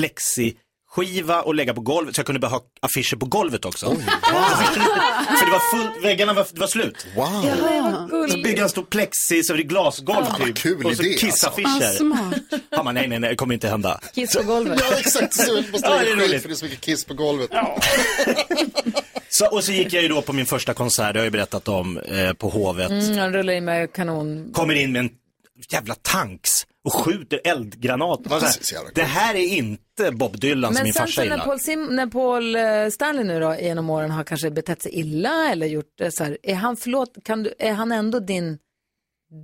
plexi-skiva och lägga på golvet så jag kunde bara ha affischer på golvet också. För det var fullt, väggarna var, det var slut. Wow. Så byggde han en stor plexi så det är glasgolv Ja, typ. kul och så idé, Kiss-affischer. alltså. Ah, bara, nej, nej, nej, det kommer inte hända. Kiss på golvet. Ja, exakt. Så jag måste Ja, det är roligt. för det är så mycket kiss på golvet. Så, och så gick jag ju då på min första konsert, det har jag ju berättat om, eh, på Hovet. Mm, han rullar in med kanon. Kommer in med en jävla tanks och skjuter eldgranater. Så här, coolt. det här är inte Bob Dylan som Men min sen farsa när gillar. Paul, Sim, när Paul eh, Stanley nu då genom åren har kanske betett sig illa eller gjort det så här, är han, förlåt, kan du, är han ändå din,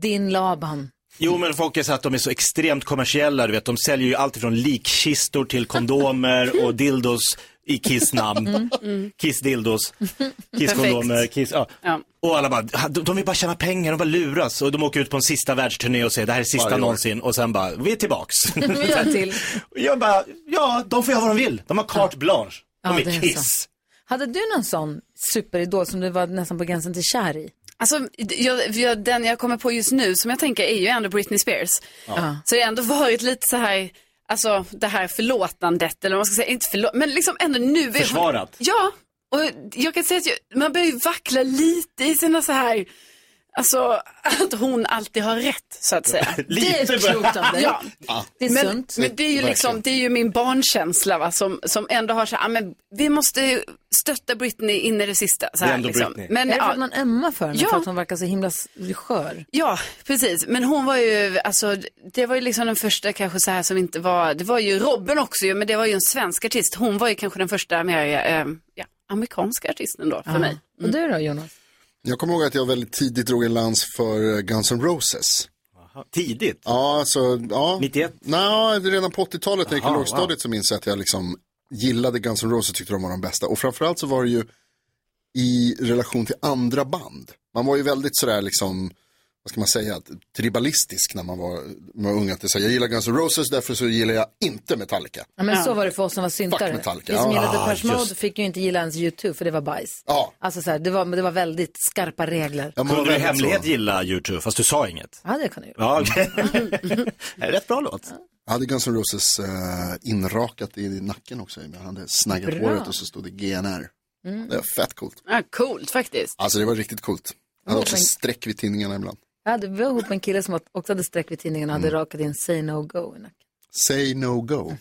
din Laban? Jo, men folk är så att de är så extremt kommersiella, du vet. De säljer ju allt ifrån likkistor till kondomer och dildos i Kiss namn. Kiss dildos, Kiss kondomer, Kiss, ja. Ja. Och alla bara, de, de vill bara tjäna pengar, de bara luras. Och de åker ut på en sista världsturné och säger det här är sista Varje år. någonsin. Och sen bara, vi är tillbaks. Vi gör till. Jag bara, ja, de får göra vad de vill. De har carte blanche. De Ja, är det är Kiss. Hade du någon sån superidol som du var nästan på gränsen till kär i? Alltså, jag, jag, den jag kommer på just nu som jag tänker är ju ändå Britney Spears. Ja. Så det har ändå varit lite så här, alltså det här förlåtandet eller vad man ska säga, inte förlåt, men liksom ändå nu. Försvarat. Ja, och jag kan säga att jag, man börjar ju vackla lite i sina så här, alltså att hon alltid har rätt så att säga. Lite Det är klokt av dig. Ja. Det är men, sunt. men det är ju liksom, det är ju min barnkänsla va, som, som ändå har så här, ah, men vi måste stötta Britney in i det sista. Så Det är här, ändå liksom. Britney. Men, är det för att man ömmar för henne? Ja. För att hon verkar så himla skör? Ja, precis. Men hon var ju, alltså, det var ju liksom den första kanske så här som inte var, det var ju Robin också ju, men det var ju en svensk artist. Hon var ju kanske den första mer, eh, ja, amerikanska artisten då för mig. Och du då Jonas? Jag kommer ihåg att jag väldigt tidigt drog en lans för eh, Guns N' Roses. Tidigt? Ja, alltså, ja. 91? Nej, redan på 80-talet när jag gick i Aha, lågstadiet så minns jag att jag liksom gillade Guns N' Roses och tyckte de var de bästa. Och framförallt så var det ju i relation till andra band. Man var ju väldigt sådär liksom, vad ska man säga, tribalistisk när man var, man var ung. Att det så här, jag gillar Guns N' Roses, därför så gillar jag inte Metallica. Ja, men så var det för oss som var syntare. Metallica, Vi som ja. gillade Ah, Depeche Mode just. fick ju inte gilla ens U2 för det var bajs. Ja. Alltså så här, det var, det var väldigt skarpa regler. Ja, Kunde du i hemlighet så. gilla YouTube, fast du sa inget? Ja, det kan du göra. Ja, en rätt bra låt. Jag hade Guns N' Roses eh, inrakat i nacken också. Jag hade snaggat Bra. håret och så stod det GNR. Det var fett coolt. Ja, coolt faktiskt. Alltså det var riktigt coolt. Jag hade också men- streck vid tidningarna ibland. Jag hade, vi var ihop med en kille som också hade streck vid tidningen och hade rakat in Say No Go i nacken. Say no go.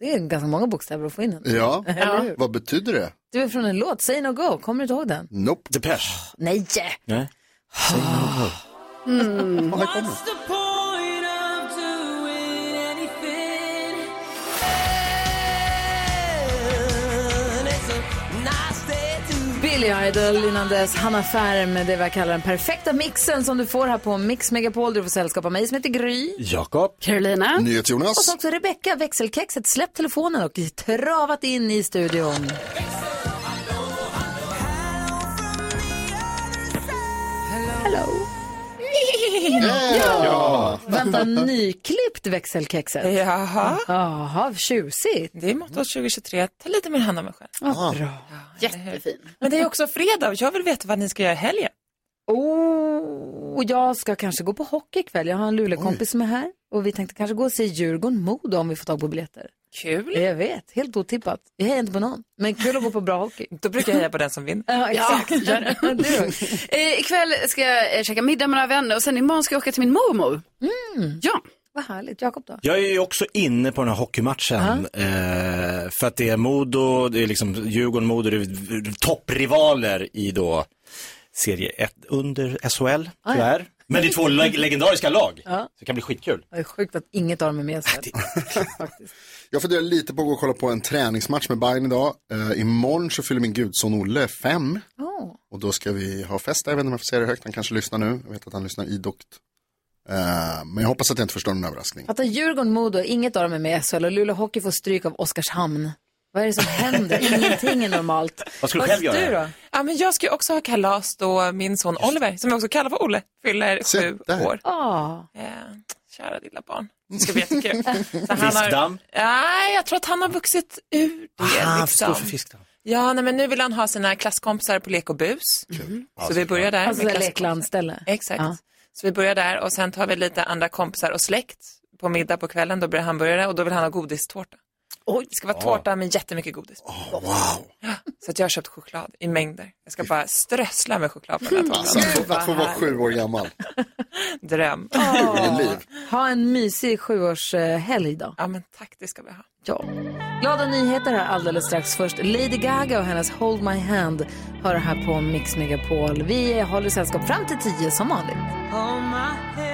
Det är ganska många bokstäver att få in. en. Ja, hur? vad betyder det? Du är från en låt, Say No Go, kommer du inte ihåg den? Nope. Depeche. Nej! Nej. Mm. Ja, här kommer Billy Idol innan dess, Hanna Färm med det vi kallar den perfekta mixen som du får här på Mix Megapol. Du får sällskap av mig som heter Gry. Jakob. Carolina. NyhetsJonas. Och så också Rebecka, växelkexet, släppt telefonen och travat in i studion. Hello. Ja. Vänta, nyklippt växelkexet. Jaha. Jaha, tjusigt. Det är mottot 2023. Ta lite mer hand om mig själv. Vad bra. Jättefin. Men det är också fredag jag vill veta vad ni ska göra i helgen. Oh, jag ska kanske gå på hockey ikväll. Jag har en Luleåkompis som är här och vi tänkte kanske gå och se Djurgården-Modo om vi får tag på biljetter. Kul. Jag vet, helt otippat. Jag hejar inte på någon, men kul att gå på bra hockey. Då brukar jag heja på den som vinner. Ja, exakt. gör det. Du? Eh, ikväll ska jag eh, käka middag med några vänner och sen imorgon ska jag åka till min mormor. Mm. Ja. Vad härligt. Jakob då? Jag är ju också inne på den här hockeymatchen. Eh, för att det är Modo, det är liksom Djurgården, Modo, det är topprivaler i då serie 1 under SHL, Ah, ja. tyvärr. Men det är två leg- legendariska lag. Ja. Så det kan bli skitkul. Det är sjukt att inget av dem är med sig. Jag funderar lite på att gå och kolla på en träningsmatch med Bayern idag. Uh, imorgon så fyller min gudson Olle fem. Oh. Och då ska vi ha fest där. Jag vet inte om jag får säga det högt. Han kanske lyssnar nu. Jag vet att han lyssnar idogt. Uh, men jag hoppas att jag inte förstår någon överraskning. Fattar Djurgården-Modo, inget av dem är med i SHL och Luleå Hockey får stryk av Oskarshamn. Vad är det som händer? Ingenting är normalt. Vad ska du själv göra? Du då? Ja, men jag ska ju också ha kalas då min son Oliver, som jag också kallar för Olle, fyller sju där. år. Ah. Eh, kära lilla barn. Det ska bli jättekul. Fiskdamm? Nej, jag tror att han har vuxit ur det. Ah, liksom. för fiskdamm. Ja, nej, men nu vill han ha sina klasskompisar på lek och bus. Så vi börjar där. Alltså med leklandställe. Exakt. Ja. Så vi börjar där och sen tar vi lite andra kompisar och släkt på middag på kvällen. Då blir det hamburgare och då vill han ha godistårta. Oj, det ska vara tårta med jättemycket godis. wow. Så att jag har köpt choklad i mängder. Jag ska bara strössla med choklad på den här Alltså, tårtan. att, få, att få vara sju år gammal. Dröm. Liv. Ha en mysig sjuårshelg då. Ja, men tack, det ska vi ha. Ja. Glada nyheter här alldeles strax. Först Lady Gaga och hennes Hold My Hand hör här på Mix Megapol. Vi håller sällskap fram till tio som vanligt. hold my hand.